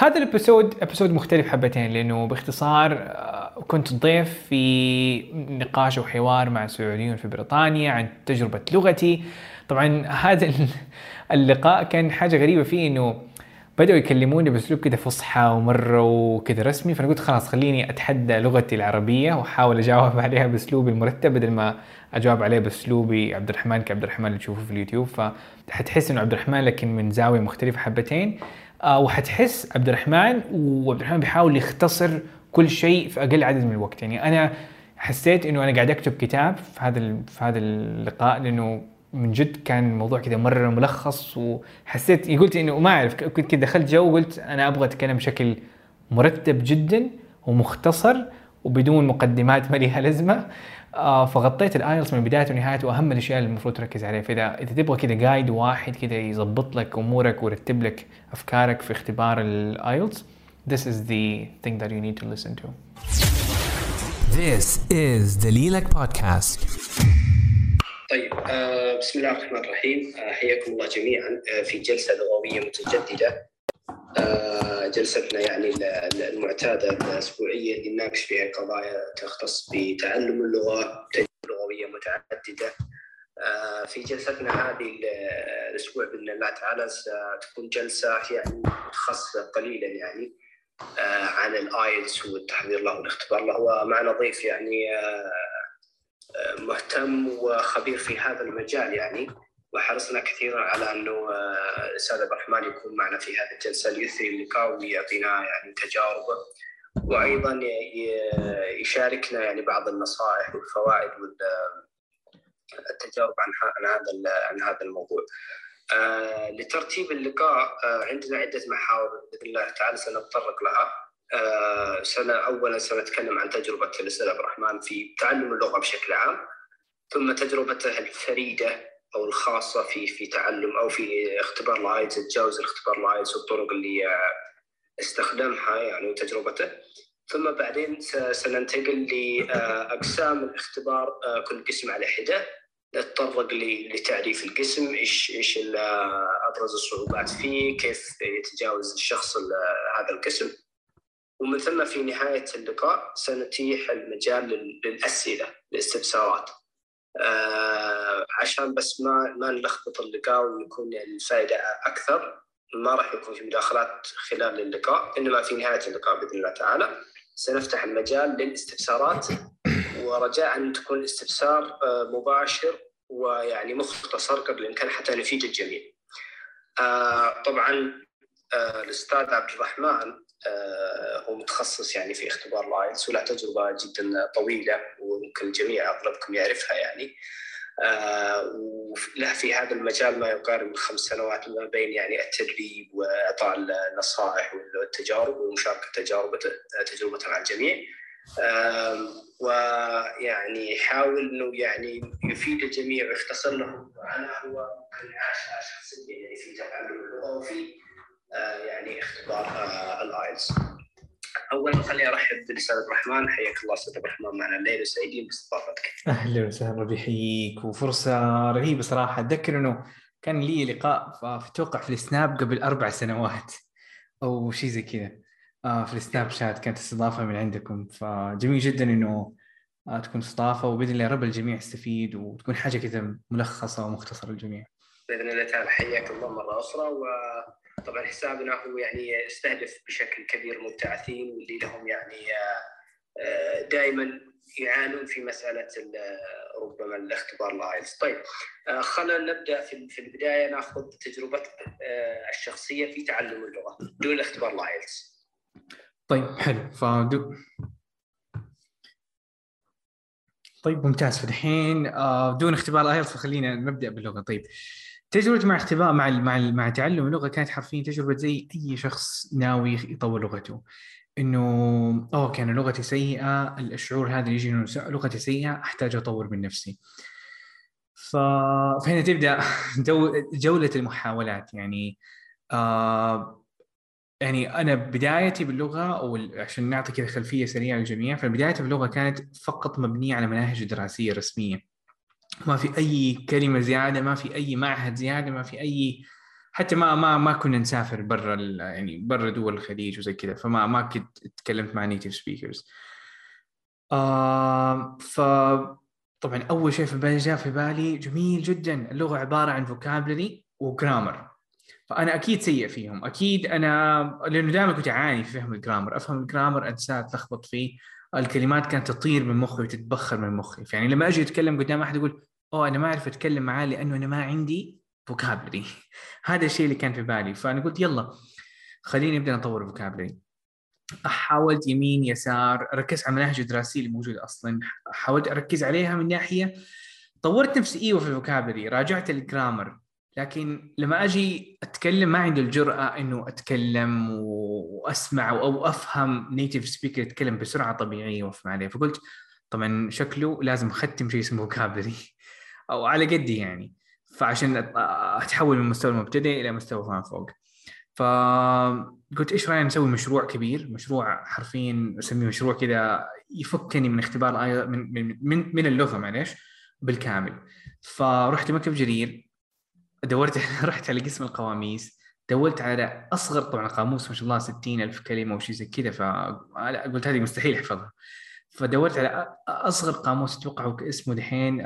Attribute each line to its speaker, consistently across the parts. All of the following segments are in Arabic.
Speaker 1: هذا ال episode episode مختلف حبتين لأنه باختصار آه، كنت ضيف في نقاش وحوار مع سعوديون في بريطانيا عن تجربة لغتي. طبعا هذا اللقاء كان حاجة غريبة فيه إنه بدأوا يكلموني بأسلوب كده فصحى ومرة وكده رسمي. فأنا قلت خلاص خليني أتحدى لغتي العربية وأحاول أجاوب عليها باسلوبي المرتب بدل ما أجاوب عليه باسلوبي عبد الرحمن كعبد الرحمن اللي تشوفه في اليوتيوب. فحتحس إنه عبد الرحمن لكن من زاوية مختلفة حبتين. وحتحس عبد الرحمن وعبد الرحمن بيحاول يختصر كل شيء في أقل عدد من الوقت. يعني أنا حسيت إنه أنا قاعد أكتب كتاب في هذا في هذا اللقاء لأنه من جد كان الموضوع كذا مرة ملخص وحسيت قلت إنه ما أعرف كنت كذا دخلت جو وقلت أنا أبغى أتكلم بشكل مرتب جدا ومختصر وبدون مقدمات ما لها لازمة. آه فغطيت ال IELTS من بدايته ونهايته وأهم الأشياء اللي المفروض تركز عليها. فاذا إذا تبغى كذا guide واحد كذا يظبط لك أمورك ويرتب لك أفكارك في اختبار الآيلتس this is the thing that you need to listen to.
Speaker 2: This is دليلك بودكاست
Speaker 3: طيب آه بسم الله الرحمن الرحيم. آه حياكم الله جميعا. آه في جلسة لغوية متجددة. آه جلستنا يعني المعتادة الأسبوعية اللي نناقش فيها قضايا تختص بتعلم اللغة تجربة لغوية متعددة. آه في جلستنا هذه الأسبوع بإذن الله تعالى ستكون جلسة يعني متخصصه قليلا يعني آه عن ال IELTS والتحضير له والاختبار له. ومعنا ضيف يعني آه مهتم وخبير في هذا المجال يعني. وحرصنا كثيرا على أنه الأستاذ عبد الرحمن يكون معنا في هذه الجلسة ليثري اللقاء ويعطينا يعني تجاربه وأيضا يشاركنا يعني بعض النصائح والفوائد والتجارب عن هذا عن هذا الموضوع. آه لترتيب اللقاء آه عندنا عدة محاور بإذن الله تعالى سنتطرق لها آه سنة أولا سنتكلم عن تجربة الأستاذ عبد الرحمن في تعلم اللغة بشكل عام ثم تجربته الفريدة أو الخاصة في في تعلم أو في اختبار ال IELTS تجاوز الاختبار الايلتس والطرق اللي استخدمها يعني وتجربته. ثم بعدين سننتقل لأقسام الاختبار كل قسم على حدة. نتطرق لتعريف القسم. إيش إيش أبرز الصعوبات فيه كيف يتجاوز الشخص هذا القسم. ومن ثم في نهاية اللقاء سنتيح المجال للأسئلة الاستفسارات آه عشان بس ما ما نلخبط اللقاء ويكون الفائدة أكثر. ما راح يكون في مداخلات خلال اللقاء إنما في نهاية اللقاء بإذن الله تعالى. سنفتح المجال للاستفسارات. ورجاء أن تكون الاستفسار مباشر ويعني مختصر قدر الإمكان حتى نفيد الجميع. آه طبعا آه الأستاذ عبد الرحمن آه هو متخصص يعني في اختبار الآيلتس وله تجربة جدا طويلة وممكن الجميع أغلبكم يعرفها يعني. آه وله في هذا المجال ما يقارب من خمس سنوات ما بين يعني التدريب وإعطاء النصائح والتجارب ومشاركة تجاربته تجربته مع الجميع. آه ويعني يحاول إنه يعني يفيد الجميع ويختصر لهم أنا هو ممكن عاش شخصيا يعني في تعلم اللغة وفي يعني اختبار الايلتس. اولا خليني أرحب بالأستاذ الرحمن حياك الله أستاذ الرحمن معنا الليلة وسعيدين باستضافتك.
Speaker 1: أهلا وسهلا ربي يحييك وفرصة رهيبة صراحة أتذكر إنه كان لي لقاء في أتوقع في السناب قبل أربع سنوات أو شيء زي كذا في السناب شات كانت استضافة من عندكم فجميل جدا إنه تكون استضافة وبإذن الله رب الجميع يستفيد وتكون حاجة كذا ملخصة ومختصرة للجميع.
Speaker 3: بإذن الله تعالى حياك الله مرة أخرى و طبعا حسابنا هو يعني يستهدف بشكل كبير المبتعثين واللي لهم يعني دائما يعانون في مسألة ربما الاختبار ال IELTS. طيب خلينا نبدأ في البداية ناخذ تجربتك الشخصية في تعلم اللغة دون الاختبار ال IELTS.
Speaker 1: طيب حلو فدو طيب ممتاز فالحين دون اختبار ال IELTS فخلينا نبدأ باللغة طيب تجربتي مع اختبار مع مع مع تعلم اللغة كانت حرفيا تجربة زي أي شخص ناوي يطور لغته. إنه أوه كان لغتي سيئة الشعور هذا يجي إنه لغتي سيئة أحتاج أطور من نفسي. ف... فهنا تبدأ جولة المحاولات. يعني آه يعني أنا بدايتي باللغة أو عشان نعطي كذا خلفية سريعة للجميع فبدايتي باللغة كانت فقط مبنية على مناهج دراسية رسمية. ما في أي كلمة زيادة ما في أي معهد زيادة ما في أي حتى ما ما ما كنا نسافر برا يعني برا دول الخليج وزي كذا فما ما كنت تكلمت مع native speakers آه ف طبعا أول شيء في بالي جاء في بالي جميل جدا اللغة عبارة عن vocabulary و grammar فأنا أكيد سيء فيهم أكيد أنا لأنه دائما كنت أعاني في فهم ال grammar أفهم ال grammar أنساه أتلخبط فيه. الكلمات كانت تطير من مخي وتتبخر من مخي. يعني لما أجي أتكلم قدام أحد يقول أوه أنا ما أعرف أتكلم معاه لأنه أنا ما عندي vocabulary هذا الشيء اللي كان في بالي. فأنا قلت يلا خليني نبدا نطور vocabulary حاولت يمين يسار ركزت على المناهج الدراسية اللي موجودة أصلا. حاولت أركز عليها من ناحية طورت نفسي إيوه في ال vocabulary راجعت ال grammar لكن لما أجي أتكلم ما عندي الجرأة إنه أتكلم وأسمع أو أفهم native speaker يتكلم بسرعة طبيعية وأفهم عليه. فقلت طبعا شكله لازم أختم شيء اسمه فوكابلري أو على قدي يعني. فعشان أتحول من مستوى المبتدئ إلى مستوى فما فوق. فقلت إيش رأينا نسوي؟ مشروع كبير. مشروع حرفيا أسميه مشروع كذا يفكني من اختبار من من من, من اللغة معليش بالكامل. فرحت مكتب جرير. دورت رحت على قسم القواميس دورت على أصغر طبعا قاموس ما شاء الله 60 ألف كلمة وشي زي كذا فقلت هذه مستحيل أحفظها. فدورت على أصغر قاموس أتوقع اسمه دحين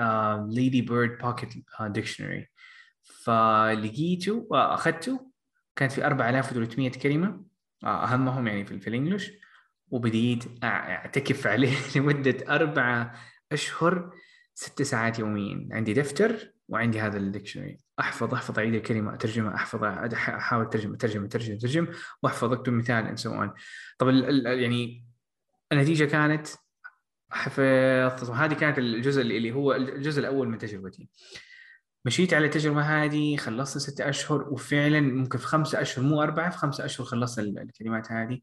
Speaker 1: Ladybird Pocket Dictionary فلقيته واخذته كانت في 4300 كلمة آه، أهمهم يعني في, ال English وبديت أعتكف عليه لمدة أربعة أشهر ست ساعات يوميا. عندي دفتر وعندي هذا ال dictionary أحفظ أحفظ اعيد الكلمة اترجمها أحفظ أحاول أترجم أترجم أترجم أترجم وأحفظ أكتب مثال and so on. طب ال- ال- يعني النتيجة كانت حفظت. وهذه كانت الجزء اللي هو الجزء الأول من تجربتي. مشيت على التجربة هذه خلصت ستة أشهر وفعلا ممكن في خمسة أشهر مو أربعة في خمسة أشهر خلصت ال- الكلمات هذه.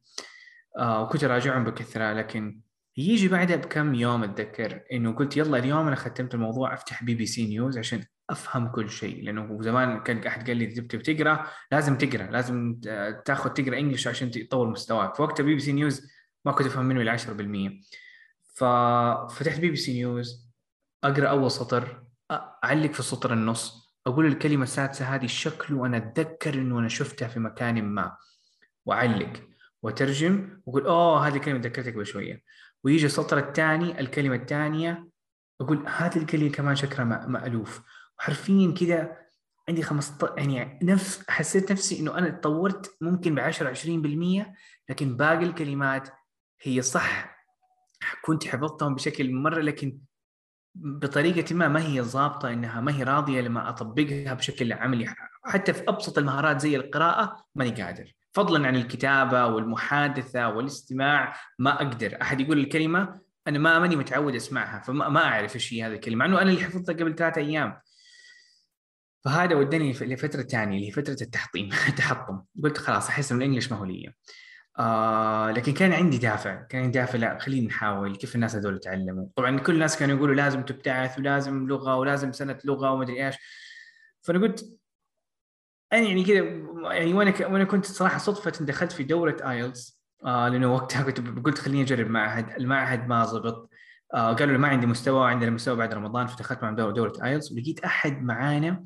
Speaker 1: آه وكنت اراجعهم بكثرة لكن يجي بعدها بكم يوم أتذكر إنه قلت يلا اليوم أنا ختمت الموضوع أفتح BBC News عشان أفهم كل شيء لأنه زمان كان أحد قال لي إذا تبي تقرأ لازم تقرأ لازم تاخذ تقرأ English عشان تطور مستواك. فوقتها BBC News ما كنت أفهم منه الا 10% ففتحت BBC News أقرأ أول سطر أعلق في السطر النص أقول الكلمة السادسة هذه شكله أنا أتذكر إنه أنا شفتها في مكان ما. وأعلق وترجم وأقول أوه هذه الكلمة ذكرتك بشويه ويجي السطر الثاني الكلمة الثانية أقول هذه الكلمة كمان شكلها مألوف. وحرفيا كذا عندي 15 يعني نفس حسيت نفسي إنه أنا تطورت ممكن ب 10 20% لكن باقي الكلمات هي صح. كنت حفظتهم بشكل مرة لكن بطريقة ما ما هي ضابطه إنها ما هي راضية لما أطبقها بشكل عملي. حتى في أبسط المهارات زي القراءة ماني قادر. فضلا عن الكتابة والمحادثة والاستماع ما أقدر. أحد يقول الكلمة أنا ما ماني متعود أسمعها فما ما أعرف إيش هي هذه الكلمة مع إنه أنا اللي حفظتها قبل ثلاثة أيام. فهذا ودني في- لفترة ثانية اللي هي فتره التحطيم التحطم قلت خلاص أحس إن ال English ما هو لي آه لكن كان عندي دافع كان عندي دافع لا خلينا نحاول كيف الناس هذول يتعلموا طبعا كل الناس كانوا يقولوا لازم تبتعث ولازم لغة ولازم سنة لغة ومدري إيش. فأنا قلت أنا يعني كذا يعني وأنا. وأنا كنت صراحة صدفة دخلت في دورة IELTS. آه لأنه وقتها كنت قلت خليني أجرب معهد المعهد ما زبط. آه قالوا لي ما عندي مستوى عندنا مستوى بعد رمضان فدخلت مع دوره, IELTS ولقيت أحد معانا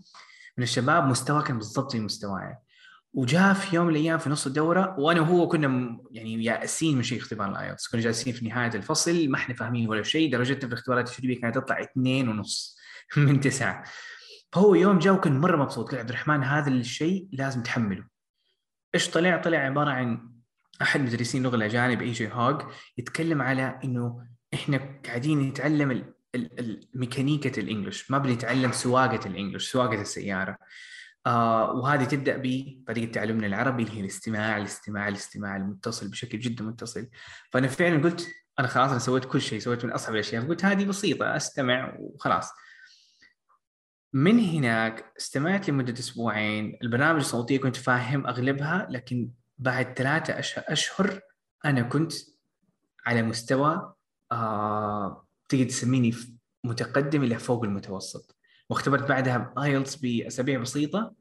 Speaker 1: من الشباب مستواه كان بالضبط زي مستواي وجاء في يوم من الأيام في نص الدورة وأنا وهو كنا يعني يائسين من شيء اختبار ال IELTS كنا جالسين في نهاية الفصل ما إحنا فاهمين ولا شيء درجتنا في الاختبارات التجريبيه كانت تطلع اثنين ونص من تسعة. فهو يوم جاء وكان مرة مبسوط قال عبد الرحمن هذا الشيء لازم تحمله. إيش طلع؟ طلع عبارة عن أحد مدرسين اللغة الاجانب A.J. Hoge يتكلم على إنه إحنا قاعدين نتعلم ال- ال- الميكانيكة ال English ما بنتعلم سواقة ال English سواقة السيارة. آه وهذه تبدأ بطريقة تعلمنا العربي اللي هي الاستماع الاستماع الاستماع المتصل بشكل جدا متصل. فأنا فعلا قلت أنا خلاص أنا سويت كل شيء سويت من أصعب الأشياء. قلت هذه بسيطة أستمع وخلاص. من هناك استمعت لمدة أسبوعين. البرامج الصوتيه كنت فاهم أغلبها لكن بعد ثلاثة أش- أشهر أنا كنت على مستوى آه تقدر تسميني متقدم إلى فوق المتوسط واختبرت بعدها IELTS بأسابيع بسيطة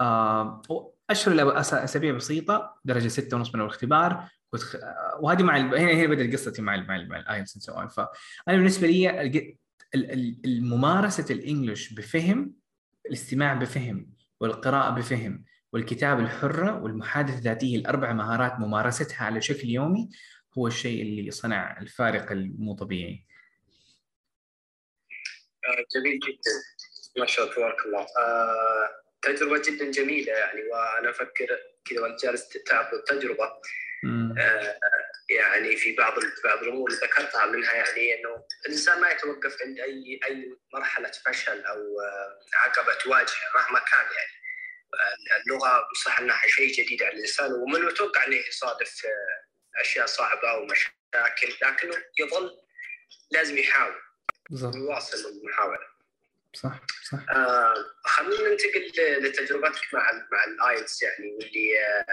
Speaker 1: آه اشهر أس- أسابيع بسيطة درجة ستة ونص من الاختبار. آه، وهذه مع. هنا هنا بدأت قصتي مع. مع, ال... مع ال IELTS سواء فأنا بالنسبة لي الممارسة ال English بفهم الاستماع بفهم والقراءة بفهم والكتابة الحرة والمحادثة الذاتية الأربع مهارات ممارستها على شكل يومي هو الشيء اللي صنع الفارق المو طبيعي.
Speaker 3: آه، جميل جدا. ما شاء الله تبارك الله. آه، تجربة جدا جميلة يعني وأنا أفكر كذا وأنت جالس تعرض التجربة. آه، يعني في بعض بعض الأمور اللي ذكرتها منها يعني إنه الإنسان ما يتوقف عند أي أي مرحلة فشل أو عقبة تواجهه مهما كان يعني. اللغة صح أنها شيء جديد على الإنسان ومن المتوقع إنه يصادف أشياء صعبة ومشاكل لكنه يظل لازم يحاول بالضبط يواصل المحاولة.
Speaker 1: صح صح.
Speaker 3: آه خلينا ننتقل لتجربتك مع مع ال IELTS يعني واللي آه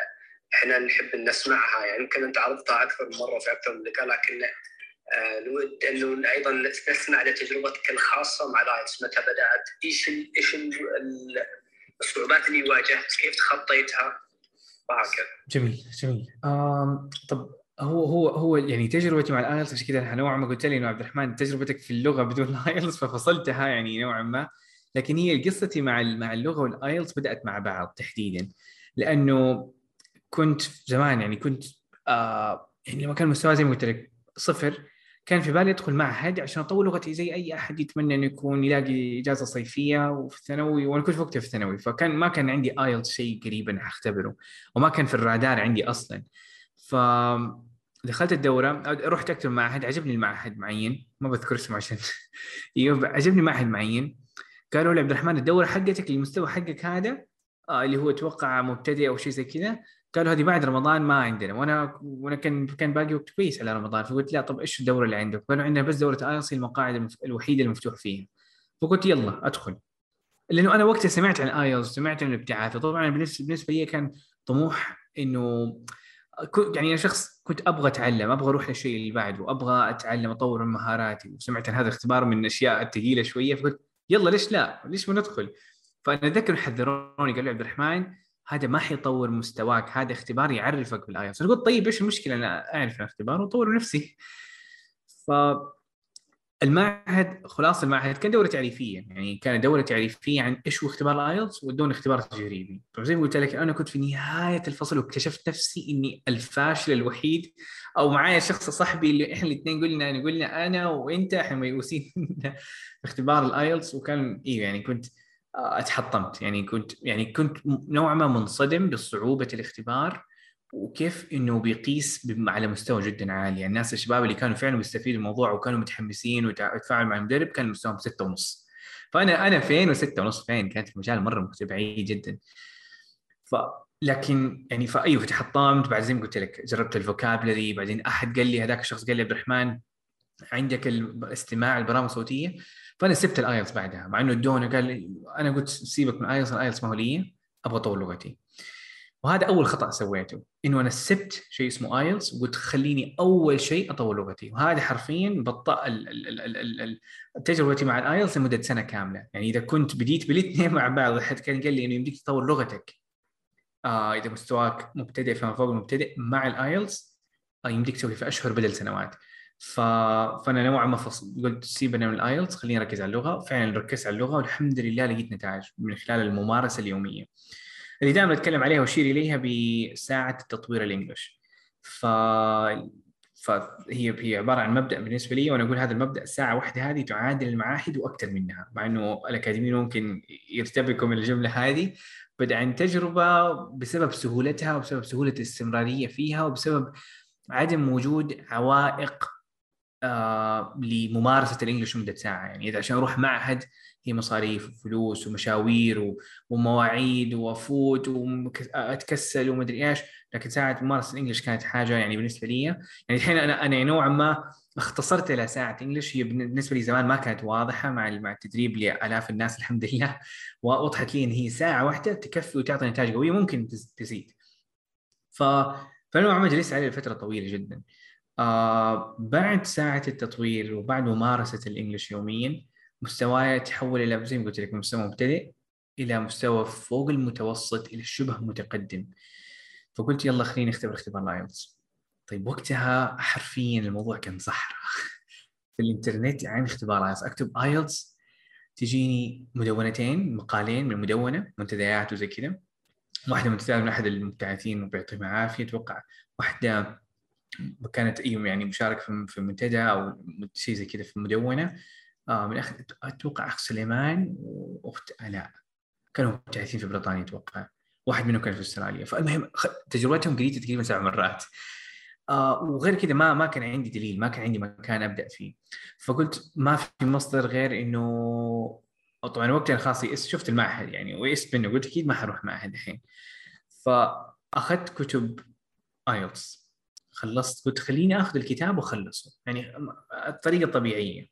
Speaker 3: إحنا نحب نسمعها. يعني يمكن أنت عرضتها أكثر من مرة في أكثر من لقاء لكن آه نود إنه أيضا نسمع لتجربتك الخاصة مع ال IELTS. متى بدأت؟ إيش ال إيش ال الصعوبات اللي واجهت؟ كيف تخطيتها؟ وهكذا
Speaker 1: جميل جميل. آم طب هو هو هو يعني تجربتي مع ال IELTS عشان كذا نوعا ما قلت لي إنه عبد الرحمن تجربتك في اللغة بدون ال IELTS ففصلتها يعني نوعا ما. لكن هي قصتي مع مع اللغة وال IELTS بدأت مع بعض تحديدا. لأنه كنت زمان يعني كنت آه يعني لما كان مستوى زي ما قلت لك صفر كان في بالي أدخل معهد عشان اطور لغتي زي أي أحد يتمنى انه يكون يلاقي إجازة صيفية وفي الثانوي وأنا كنت وقتها في الثانوي فكان ما كان عندي IELTS شيء قريبا أختبره وما كان في الرادار عندي أصلا. ف دخلت الدورة رحت أكتب معهد عجبني المعهد معين ما بذكر اسمه عشان عجبني معهد معين. قالوا لي عبد الرحمن الدورة حقتك المستوى حقك هذا آه اللي هو أتوقع مبتدئ أو شيء زي كذا قالوا هذه بعد رمضان ما عندنا وأنا وأنا كان كان باقي وقت كويس على رمضان فقلت لا طب إيش الدوره اللي عندك؟ قالوا عندنا بس دورة ايلتس المقاعد الوحيدة المفتوح فيها فقلت يلا أدخل لأنه أنا وقتها سمعت عن IELTS سمعت عن الابتعاث وطبعا بالنسبة لي كان طموح إنه يعني أنا شخص كنت أبغى أتعلم أبغى أروح للشيء اللي بعده أبغى أتعلم أطور من مهاراتي وسمعت عن هذا الاختبار من الاشياء الثقيله شوية فقلت يلا ليش لا؟ ليش ما ندخل؟ فأنا أتذكر حذروني قالوا عبد الرحمن هذا ما حيطور مستواك هذا اختبار يعرفك بال IELTS قلت طيب إيش المشكلة؟ أنا أعرف الاختبار واطور نفسي. ف المعهد خلاص المعهد كان دورة تعريفية. يعني كانت دورة تعريفية عن إيش هو اختبار ال IELTS وادونا اختبار تجريبي. زي ما قلت لك أنا كنت في نهاية الفصل واكتشفت نفسي إني الفاشل الوحيد. أو معايا شخص صاحبي اللي إحنا الاثنين قلنا قلنا أنا وأنت إحنا ميؤوسين اختبار ال IELTS وكان أيوه يعني كنت اتحطمت. يعني كنت يعني كنت نوعا ما منصدم بصعوبة الاختبار وكيف إنه بيقيس على مستوى جدا عالي. يعني الناس الشباب اللي كانوا فعلا مستفيدين من الموضوع وكانوا متحمسين وتفاعلوا مع المدرب كان مستواهم ستة ونص. فانا أنا فين وستة ونص فين؟ كانت المجال مرة متباعد جدا. ف لكن يعني فايوه تحطمت بعد زي ما قلت لك جربت ال vocabulary. بعدين أحد قال لي هذاك الشخص قال لي عبد الرحمن عندك الاستماع البرامج الصوتية؟ فأنا سبت ال IELTS بعدها مع إنه ادونا قال لي أنا قلت سيبك من ال IELTS ال IELTS ما هو لي أبغى أطور لغتي. وهذا أول خطأ سويته إنه أنا سبت شيء اسمه IELTS وقلت خليني أول شيء أطور لغتي. وهذا حرفيا بطأ تجربتي مع ال IELTS لمدة سنة كاملة. يعني إذا كنت بديت بالاثنين مع بعض حد كان قال لي إنه يمديك تطور لغتك. آه إذا مستواك مبتدئ فما فوق المبتدئ مع ال IELTS آه يمديك تسوي في أشهر بدل سنوات. ف... فأنا نوعا ما فصل. قلت سيبنا من ال IELTS خلينا نركز على اللغة. فعلا ركزت على اللغة والحمد لله لقيت نتائج من خلال الممارسة اليومية. اللي دائما أتكلم عليها وأشير إليها بساعة التطوير ال English. ف فهي هي عبارة عن مبدأ بالنسبة لي وأنا أقول هذا المبدأ الساعة واحدة هذه تعادل المعاهد وأكثر منها. مع إنه الاكاديميين ممكن يرتبكوا من الجملة هذه. بدا عن تجربة بسبب سهولتها وبسبب سهولة الاستمرارية فيها وبسبب عدم وجود عوائق آه لممارسة الإنجليش لمدة ساعة. يعني إذا عشان أروح معهد هي مصاريف وفلوس ومشاوير ومواعيد وأفوت وأتكسل ومدري إيش. لكن ساعة ممارسة الإنجليش كانت حاجة يعني بالنسبة لي. يعني الحين أنا أنا نوعا ما اختصرت إلى ساعة انجلش هي بالنسبة لي زمان ما كانت واضحة مع مع التدريب لآلاف الناس الحمد لله. ووضحت لي إن هي ساعة واحدة تكفي وتعطي نتائج قوية ممكن تزيد. ف فنوعا ما جلست عليه لفترة طويلة جدا. آه بعد ساعة التطوير وبعد ممارسة الإنجليش يوميا مستواي تحول إلى زي ما قلت لك مستوى مبتدئ إلى مستوى فوق المتوسط إلى شبه متقدم. فقلت يلا خليني أختبر اختبار ال IELTS طيب وقتها حرفيا الموضوع كان صحراء في الإنترنت عن اختبار ال IELTS أكتب IELTS تجيني مدونتين مقالين من المدونة منتديات وزي كذا. واحدة من أحد المبتعثين وبيعطيهم العافيه أتوقع واحدة كانت أيوه يعني مشاركه في منتدى أو شيء زي كذا في مدونة. آه من أخ... أتوقع أخ سليمان وأخت الاء كانوا مبتعثين في بريطانيا أتوقع. واحد منهم كان في أستراليا. فالمهم. تجربتهم قريتها تقريبا سبع مرات. آه وغير كذا ما ما كان عندي دليل ما كان عندي مكان أبدأ فيه. فقلت ما في مصدر غير إنه طبعا وقتها خلاص شفت المعهد يعني ويئست منه. قلت أكيد ما حروح معهد الحين. فأخذت كتب ايلتس خلصت قلت خليني آخذ الكتاب وأخلصه. يعني الطريقة الطبيعية.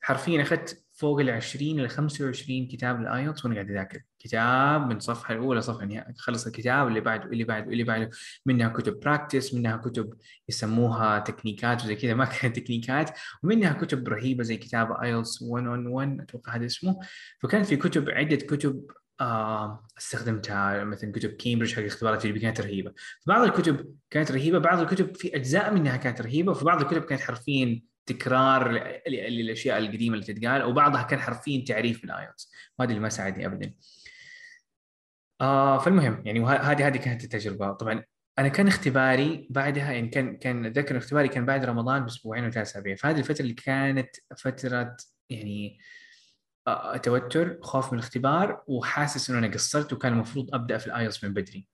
Speaker 1: حرفيا أخذت فوق ال 20 ل 25 كتاب ال IELTS وأنا قاعد أذاكر. كتاب من صفحة الأولى صفحة النهائيه خلص الكتاب اللي بعده اللي بعده اللي بعده. منها كتب practice منها كتب يسموها تكنيكات وزي كذا. ما كانت تكنيكات. ومنها كتب رهيبة زي كتاب IELTS 111 أتوقع هذا اسمه. فكان في كتب عدة كتب آه استخدمتها مثلا كتب كامبريدج حق الاختبارات التجريبيه كانت رهيبة. فبعض الكتب كانت رهيبة بعض الكتب في أجزاء منها كانت رهيبة وفي بعض الكتب كانت حرفيا تكرار للأشياء القديمة اللي تتقال وبعضها كان حرفيا تعريف بال IELTS وهذا اللي ما ساعدني ابدا. آه فالمهم يعني هذه هذه كانت التجربة. طبعا أنا كان اختباري بعدها يعني كان كان أتذكر اختباري كان بعد رمضان بأسبوعين أو ثلاث أسابيع. فهذه الفترة اللي كانت فترة يعني آه توتر خوف من الاختبار وحاسس إنه أنا قصرت وكان المفروض أبدأ في ال IELTS من بدري.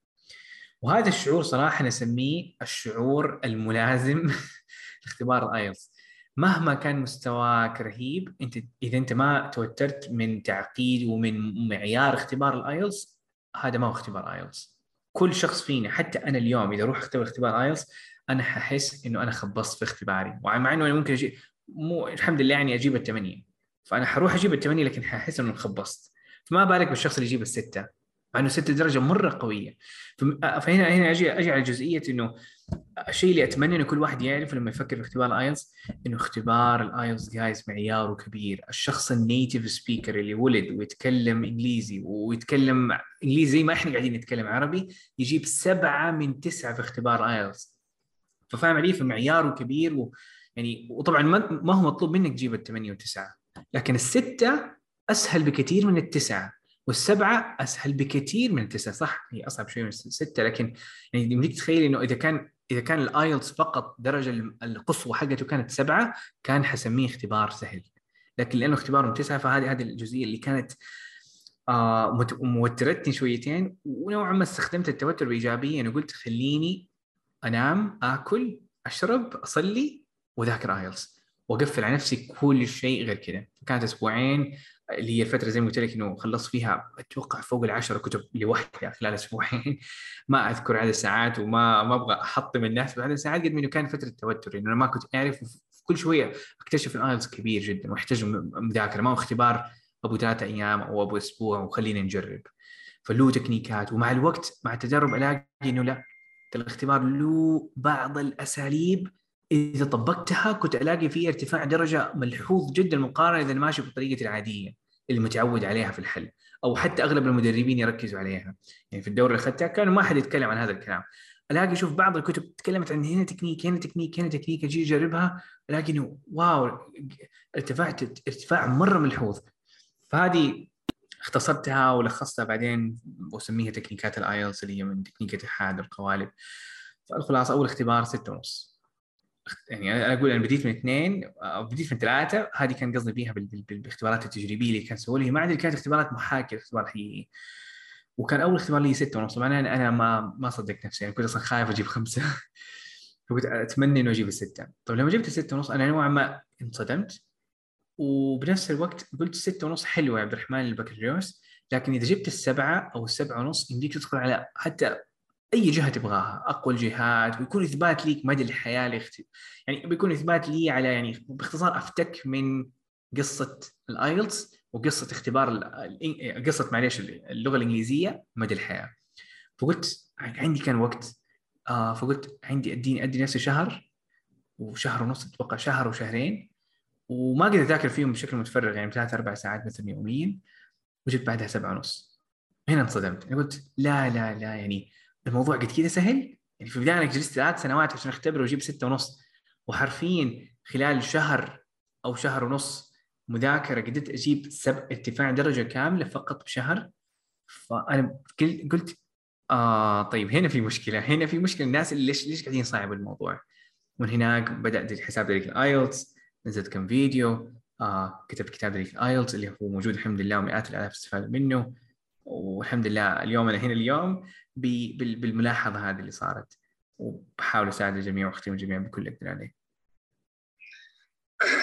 Speaker 1: وهذا الشعور صراحة نسميه الشعور الملازم لاختبار ال IELTS مهما كان مستواك رهيب أنت إذا أنت ما توترت من تعقيد ومن معيار اختبار ال IELTS هذا ما هو اختبار IELTS كل شخص فينا حتى أنا اليوم إذا أروح أختبر اختبار IELTS أنا ححس إنه أنا خبصت في اختباري. ومع إنه أنا ممكن أجي مو الحمد لله يعني أجيب الثمانيه فأنا حروح أجيب الثمانيه لكن ححس إنه خبصت فما بالك بالشخص اللي يجيب الستة. مع إنه ستة درجة مرة قوية. فهنا هنا أجي أجي على جزئية إنه الشيء اللي أتمنى إنه كل واحد يعرفه لما يفكر في اختبار ال IELTS إنه اختبار ال IELTS جايز معياره كبير، الشخص ال native speaker اللي ولد ويتكلم إنجليزي ويتكلم إنجليزي زي ما إحنا قاعدين نتكلم عربي يجيب سبعة من تسعة في اختبار IELTS. ففاهم علي؟ فمعياره كبير و يعني وطبعا ما هو مطلوب منك تجيب الثمانيه وتسعه، لكن الستة أسهل بكثير من التسعة. والسبعة أسهل بكثير من التسعة صح هي أصعب شوي من الستة لكن يعني يمديك تخيل إنه إذا كان إذا كان ال IELTS فقط الدرجه القصوى حقته كانت سبعة كان حسميه اختبار سهل لكن لأنه اختبارهم تسعة فهذه هذه الجزئية اللي كانت آه موترتني شويتين ونوعا ما استخدمت التوتر بإيجابية انه قلت خليني أنام آكل أشرب أصلي وذاكر IELTS واقفل على نفسي كل شيء غير كذا. فكانت أسبوعين اللي هي الفترة زي ما قلت لك إنه خلصت فيها أتوقع فوق العشرة كتب لوحدها خلال أسبوعين. ما أذكر عدد الساعات وما ما أبغى أحطم الناس بعدد الساعات قد ما إنه كان فترة توتر. إنه أنا ما كنت أعرف كل شوية أكتشف ال IELTS كبير جدا وأحتاج مذاكرة. ما هو اختبار أبو ثلاثة أيام أو أبو أسبوع وخلينا نجرب. فله تكنيكات. ومع الوقت مع التجارب ألاقي إنه لا الاختبار له بعض الأساليب إذا طبقتها كنت ألاقي فيه ارتفاع درجة ملحوظ جدا مقارنة إذا ماشي بالطريقة العادية اللي متعود عليها في الحل أو حتى أغلب المدربين يركزوا عليها. يعني في الدوره اللي اخذتها كانوا ما حد يتكلم عن هذا الكلام. ألاقي شوف بعض الكتب تكلمت عن هنا تكنيك هنا تكنيك هنا تكنيك أجي أجربها ألاقي إنه wow ارتفعت ارتفاع مرة ملحوظ. فهذه اختصرتها ولخصتها بعدين وأسميها تكنيكات ال IELTS اللي هي من تكنيك اتحاد القوالب. فالخلاصة أول اختبار ستة ونص. يعني أنا أقول أنا بديت من اثنين أو بديت من ثلاثة هذه كان قصدي بيها بالاختبارات التجريبية اللي كان سووا لي. ما ادري كانت اختبارات محاكيه اختبار حقيقي وكان أول اختبار لي ستة ونص. طبعا أنا أنا ما ما صدقت نفسي يعني كنت أصلا خايف أجيب خمسة. فكنت أتمنى انه أجيب الستة. طيب لما جبت الستة ونص أنا نوعا ما انصدمت وبنفس الوقت قلت ستة ونص حلوة يا عبد الرحمن البكالوريوس لكن إذا جبت السبعة أو السبعة ونص يمديك تدخل على حتى أي جهة تبغاها أقوى الجهات ويكون إثبات ليك مدى الحياة لاخت... يعني بيكون إثبات لي على يعني باختصار أفتك من قصة الايلتس وقصة اختبار ال... قصة معليش اللغة الإنجليزية مدى الحياة. فقلت عندي كان وقت آه فقلت عندي اديني أدي نفسي شهر وشهر ونص أتوقع شهر وشهرين وما قدرت أذاكر فيهم بشكل متفرغ يعني ثلاث أربع ساعات مثلا يوميا وجبت بعدها سبعة ونص. هنا انصدمت. قلت لا لا لا يعني الموضوع قد كذا سهل؟ يعني في البداية أنا جلست ثلاث سنوات عشان اختبر وأجيب ستة ونص. وحرفيا خلال شهر أو شهر ونص مذاكرة قدرت أجيب سب ارتفاع درجة كاملة فقط بشهر. فأنا قلت آه طيب هنا في مشكلة هنا في مشكلة. الناس اللي ليش ليش قاعدين يصعبوا الموضوع؟ من هناك بدأت حساب ذلك الـ IELTS نزلت كم فيديو آه كتبت كتاب ذلك الـ IELTS اللي هو موجود الحمد لله ومئات الآلاف استفادوا منه. والحمد لله اليوم أنا هنا اليوم. بالملاحظة هذه اللي صارت. وبحاول أساعد الجميع وأختم الجميع بكل اللي أقدر عليه.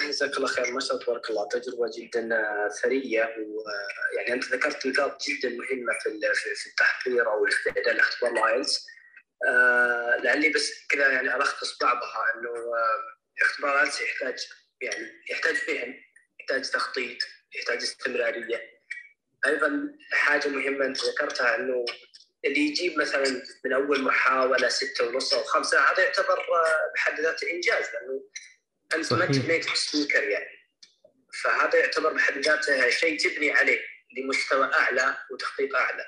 Speaker 3: جزاك الله خير ما شاء الله تبارك الله تجربة جدا ثرية. ويعني أنت ذكرت نقاط جدا مهمة في في التحضير أو الاستعداد لاختبار الـ IELTS آه لعلي بس كذا يعني ألخص بعضها إنه آه، اختبار الـ IELTS يحتاج يعني يحتاج فهم يحتاج تخطيط يحتاج استمرارية. أيضا حاجة مهمة أنت ذكرتها إنه اللي يجيب مثلا من أول محاولة ستة ونص أو خمسة هذا يعتبر آه، بحد ذاته إنجاز لأنه أنت ما تبنيت سبيكر يعني. فهذا يعتبر بحد ذاته شيء تبني عليه لمستوى أعلى وتخطيط أعلى.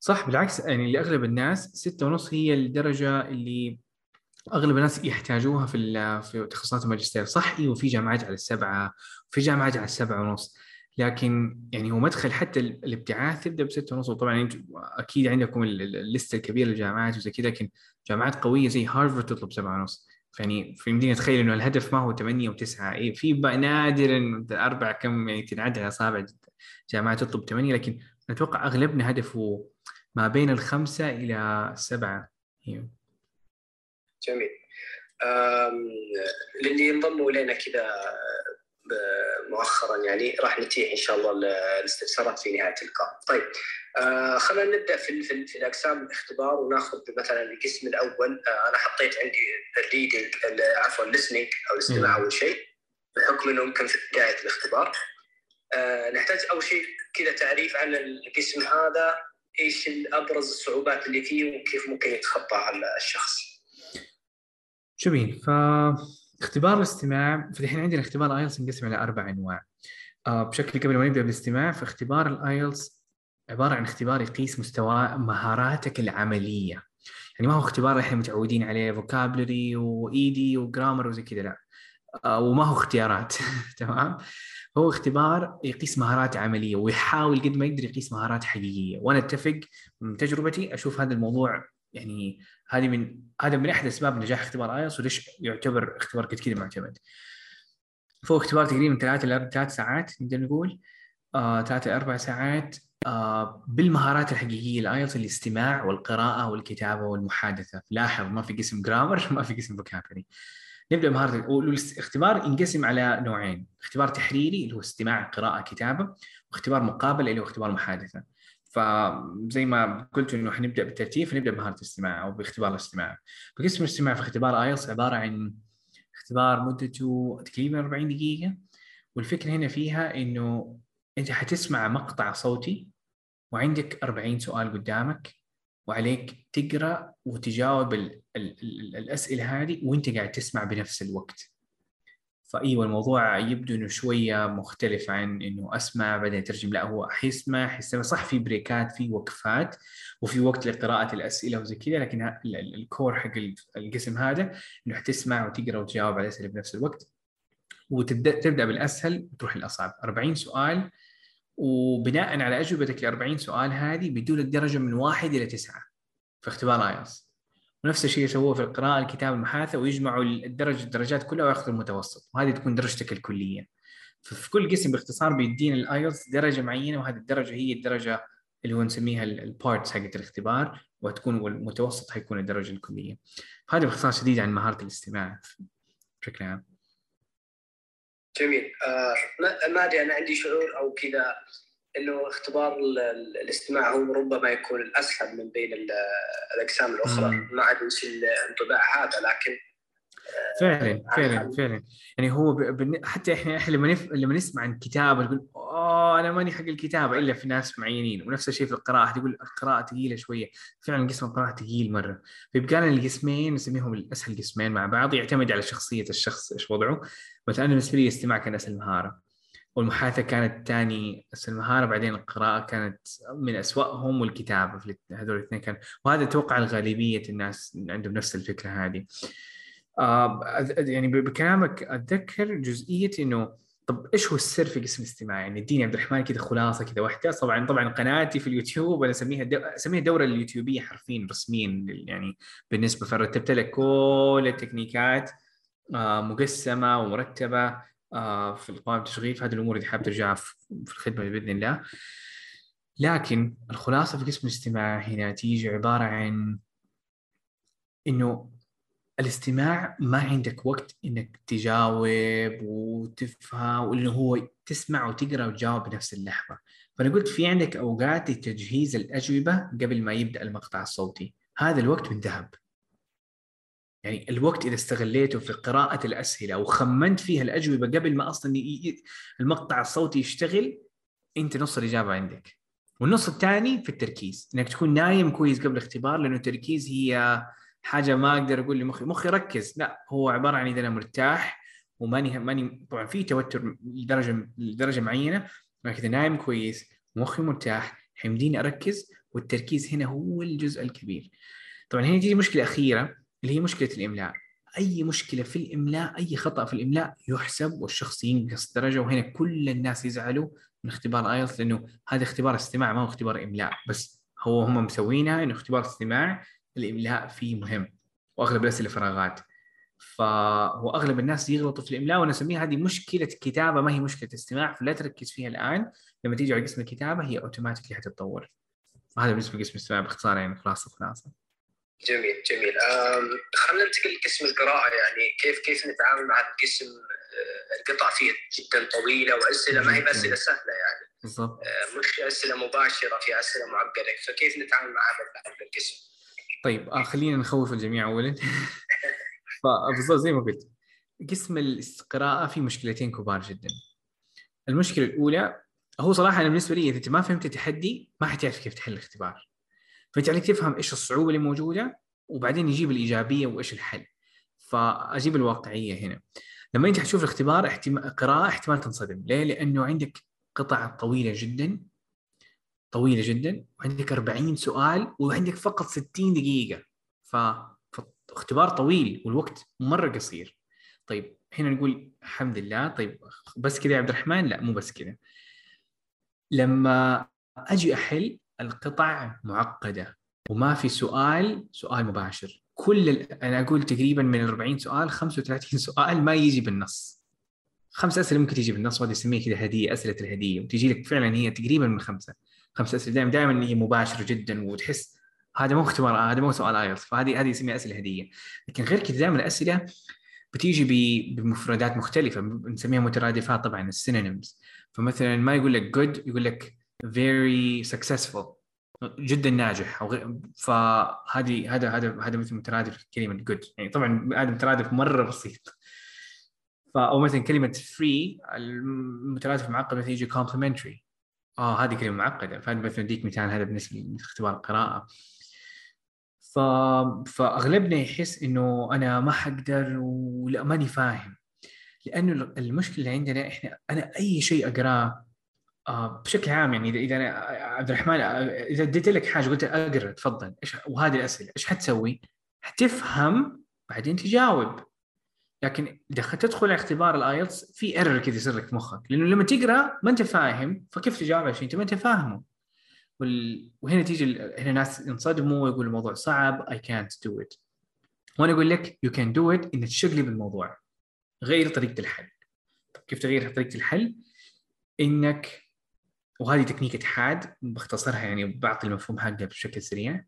Speaker 1: صح بالعكس يعني لأغلب الناس ستة ونص هي الدرجة اللي أغلب الناس يحتاجوها في في تخصصات الماجستير. صح أيوه في جامعات على السبعة وفي جامعات على السبعة ونص. لكن يعني هو مدخل حتى الابتعاث تبدا بستة ونص. وطبعا أنتم أكيد عندكم الليسته الكبيرة للجامعات وزي كذا لكن جامعات قوية زي هارفرد تطلب سبعة ونص. يعني في يمديني أتخيل إنه الهدف ما هو 8 و9 اي في نادرا أربع كم يعني تنعد على اصابع جامعات تطلب 8 لكن أتوقع أغلبنا هدفه ما بين الخمسة إلى السبعه
Speaker 3: أيوه جميل. للي ينضموا إلينا كذا مؤخرا يعني راح نتيح إن شاء الله الاستفسارات في نهاية اللقاء. طيب آه خلينا نبدأ في في, في الأقسام الاختبار وناخذ مثلا القسم الأول آه أنا حطيت عندي ال reading عفوا ال listening أو الاستماع أول شيء بحكم إنه يمكن في بداية الاختبار. آه نحتاج أول شيء كذا تعريف عن القسم هذا إيش ابرز الصعوبات اللي فيه وكيف ممكن يتخطاها الشخص.
Speaker 1: جميل فاختبار الاستماع فالحين عندنا اختبار IELTS ينقسم إلى أربع أنواع. آه بشكل قبل ما نبدأ بالاستماع فاختبار ال IELTS عبارة عن اختبار يقيس مستوى مهاراتك العملية. يعني ما هو اختبار إحنا متعودين عليه vocabulary و idioms و grammar وزي كذا لا. آه، وما هو اختيارات. تمام؟ هو اختبار يقيس مهارات عملية ويحاول قد ما يقدر يقيس مهارات حقيقية. وأنا أتفق من تجربتي أشوف هذا الموضوع يعني هذه من هذا من أحد أسباب نجاح اختبار IELTS وليش يعتبر اختبار قد كذا معتمد. فهو اختبار تقريبا ثلاث إلى ثلاث ساعات نقدر نقول. آه، ثلاث إلى أربع ساعات آه، بالمهارات الحقيقية ال IELTS الاستماع والقراءة والكتابة والمحادثة. لاحظ ما في قسم grammar ما في قسم vocabulary نبدأ بمهارة الاختبار ينقسم على نوعين. اختبار تحريري اللي هو استماع قراءة كتابة. واختبار مقابل اللي هو اختبار محادثة. فزي ما قلت إنه حنبدأ بالترتيب فنبدا بمهارة الاستماع أو باختبار الاستماع فقسم الاستماع في اختبار ايلتس عبارة عن اختبار مدته تقريبا 40 دقيقة والفكرة هنا فيها إنه أنت حتسمع مقطع صوتي وعندك 40 سؤال قدامك وعليك تقرأ وتجاوب ال ال ال الأسئلة هذه وأنت قاعد تسمع بنفس الوقت. فايوه الموضوع يبدو إنه شوية مختلف عن إنه أسمع بعدين اترجم لا هو حيسمع حيستمع صح في break ات في وقفات وفي وقت لقراءة الأسئلة وزي كذا لكن ال core حق القسم هذا إنه حتسمع وتقرأ وتجاوب على الأسئلة بنفس الوقت. وتبدأ تبدأ بالأسهل وتروح للأصعب. 40 سؤال وبناء على أجوبتك ل 40 سؤال هذه بيدوا لك درجه من واحد إلى تسعة في اختبار IELTS ونفس الشيء يسووه في القراءة الكتابة المحادثة ويجمعوا الدرجه الدرجات كلها وياخذوا المتوسط. وهذه تكون درجتك الكليه ففي كل قسم باختصار بيدينا ال IELTS درجة معينة وهذه الدرجة هي الدرجة اللي هو نسميها ال parts حقت الاختبار وتكون المتوسط حيكون الدرجة الكلية. فهذا باختصار شديد عن مهارة الاستماع. بشكل عام.
Speaker 3: جميل. آه ما أدري أنا عندي شعور أو كذا. إنه اختبار الاستماع هو ربما يكون الأسهل من بين الاقسام الأخرى. ما ادري إيش الانطباع هذا لكن
Speaker 1: فعلا فعلا فعلا. يعني هو حتى إحنا إحنا لما نف... لما نسمع عن كتابه نقول أوه أنا ماني حق الكتابة. إلا في ناس معينين. ونفس الشيء في القراءة. تقول القراءة ثقيلة شوية. فعلا قسم القراءة ثقيل مرة. فيبقى لنا القسمين نسميهم الأسهل قسمين مع بعض. يعتمد على شخصية الشخص إيش وضعه. مثلا بالنسبة لي الاستماع كان أسهل مهارة. والمحادثة كانت ثاني اسهل مهاره بعدين القراءة كانت من أسوأهم والكتابة هذول الاثنين كان وهذا أتوقع الغالبيه الناس عندهم نفس الفكرة هذه آه يعني بكلامك أتذكر جزئية إنه طب إيش هو السر في قسم الاستماع؟ يعني اديني عبد الرحمن كذا خلاصة كذا واحدة طبعا طبعا قناتي في اليوتيوب أنا أسميها. أسميها الدوره اليوتيوبية حرفيا رسميا يعني بالنسبة فرتبت لك كل التكنيكات آه مقسمة ومرتبة في القوائم التشغيل في هذه الأمور اللي حابب ترجعها في الخدمة بإذن الله. لكن الخلاصة في قسم الاستماع هنا تيجي عبارة عن إنه الاستماع ما عندك وقت إنك تجاوب وتفهم وإنه هو تسمع وتقرأ وتجاوب بنفس اللحظة. فأنا قلت في عندك أوقات لتجهيز الأجوبة قبل ما يبدأ المقطع الصوتي. هذا الوقت من ذهب. يعني الوقت إذا استغليته في قراءة الأسئلة وخمنت فيها الأجوبة قبل ما أصلا المقطع الصوتي يشتغل أنت نص الإجابة عندك. والنص الثاني في التركيز إنك تكون نايم كويس قبل الاختبار لأنه التركيز هي حاجة ما أقدر أقول لمخي مخي ركز لا هو عبارة عن إذا أنا مرتاح وماني ماني طبعا في توتر لدرجة لدرجة معينة لكن إذا نايم كويس مخي مرتاح حيمديني أركز والتركيز هنا هو الجزء الكبير. طبعا هنا تيجي مشكلة أخيرة. اللي هي مشكلة الإملاء. أي مشكلة في الإملاء أي خطأ في الإملاء يحسب والشخص ينقص درجة وهنا كل الناس يزعلوا من اختبار IELTS لأنه هذا اختبار استماع ما هو اختبار إملاء. بس هو هم مسوينها إنه اختبار استماع الإملاء فيه مهم وأغلب الاسئله فراغات. فهو أغلب الناس يغلطوا في الإملاء وأنا أسميها هذه مشكلة كتابة ما هي مشكلة استماع. فلا تركز فيها الآن لما تيجي على قسم الكتابة هي automatically حتتطور. فهذا بالنسبة لقسم الاستماع باختصار يعني خلاصة خلاصة.
Speaker 3: جميل جميل. خلينا ننتقل لقسم القراءة. يعني كيف كيف نتعامل مع القسم؟ آه، القطع فيه جدا طويلة وأسئلة ما هي باسئله سهلة يعني.
Speaker 1: بالضبط.
Speaker 3: آه، مش أسئلة مباشرة في أسئلة معقدة. فكيف نتعامل مع هذا القسم؟
Speaker 1: طيب آه خلينا نخوف الجميع اولا. فبالضبط زي ما قلت قسم القراءة في مشكلتين كبار جدا. المشكلة الأولى هو صراحة أنا بالنسبة لي إذا أنت ما فهمت التحدي ما حتعرف كيف تحل الاختبار. فأنت عليك تفهم إيش الصعوبة اللي موجودة وبعدين يجيب الإيجابية وإيش الحل. فأجيب الواقعية هنا. لما أنت حتشوف الاختبار احتمال قراءة احتمال تنصدم. ليه؟ لأنه عندك قطع طويلة جدا طويلة جدا وعندك 40 سؤال وعندك فقط 60 دقيقة. ف اختبار طويل والوقت مرة قصير. طيب هنا نقول الحمد لله. طيب بس كذا يا عبد الرحمن؟ لا مو بس كذا. لما أجي أحل القطع معقدة. وما في سؤال سؤال مباشر. كل. أنا أقول تقريبا من 40 سؤال 35 سؤال ما يجي بالنص. خمس أسئلة ممكن تجي بالنص وهذه نسميها كذا هدية أسئلة الهدية. وتجي لك فعلا هي تقريبا من خمسة. خمس أسئلة. دائما دائما هي مباشرة جدا وتحس هذا مو اختبار هذا مو سؤال آيلتس. فهذه هذه يسميها أسئلة هدية. لكن غير كذا دائما الأسئلة بتيجي بمفردات مختلفة. نسميها مترادفات طبعا السينونيمز. فمثلا ما يقول لك good يقول لك very successful جدا ناجح. أو غير فهذه هذا هذا هذا مثل مترادف كلمة good. يعني طبعا هذا مترادف مرة بسيط. أو مثلا كلمة free المترادف معقد مثلا يجي complimentary. آه هذه كلمة معقدة. فانا مثلا اديك مثال هذا بالنسبة لاختبار القراءة. ف... فأغلبنا يحس إنه أنا ما حقدر ولا ماني فاهم. لأنه المشكلة اللي عندنا إحنا أنا أي شيء أقراه بشكل عام يعني اذا أنا عبد الرحمن إذا اديت لك حاجة قلت أقرأ تفضل. إيش وهذه الأسئلة إيش حتسوي؟ حتفهم بعدين تجاوب. لكن إذا تدخل اختبار ال IELTS في error كذا يصير لك في مخك. لأنه لما تقرأ ما أنت فاهم فكيف تجاوب على شيء؟ أنت ما أنت فاهمه. وال... وهنا تيجي هنا ناس ينصدموا ويقول الموضوع صعب I can't do it. وأنا أقول لك you can do it انك تشقلب الموضوع. غير طريقة الحل. كيف تغير طريقة الحل؟ إنك وهذه تكنيكة حاد بختصرها يعني بعطي المفهوم حقها بشكل سريع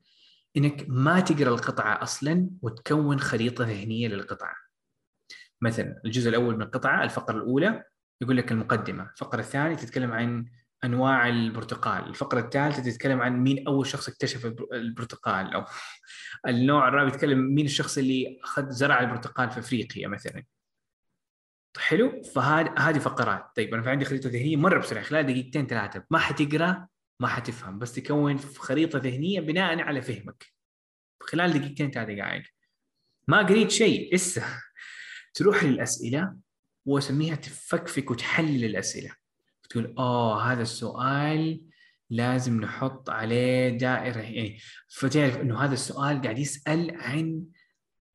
Speaker 1: إنك ما تقرأ القطعة أصلا وتكون خريطة ذهنية للقطعة. مثلا الجزء الأول من القطعة الفقرة الأولى يقول لك المقدمة الفقرة الثانية تتكلم عن أنواع البرتقال الفقرة الثالثة تتكلم عن مين أول شخص اكتشف البرتقال أو النوع الرابع يتكلم مين الشخص اللي أخذ زرع البرتقال في أفريقيا مثلا. حلو؟ فهذه هذه فقرات. طيب أنا في عندي خريطة ذهنية مرة بسرعة خلال دقيقتين ثلاثة. ما حتقرأ ما حتفهم بس تكون خريطة ذهنية بناء على فهمك. خلال دقيقتين ثلاثة دقائق ما قريت شيء لسه تروح للأسئلة وأسميها تفكفك وتحلل الأسئلة. تقول آه هذا السؤال لازم نحط عليه دائرة. يعني فتعرف إنه هذا السؤال قاعد يسأل عن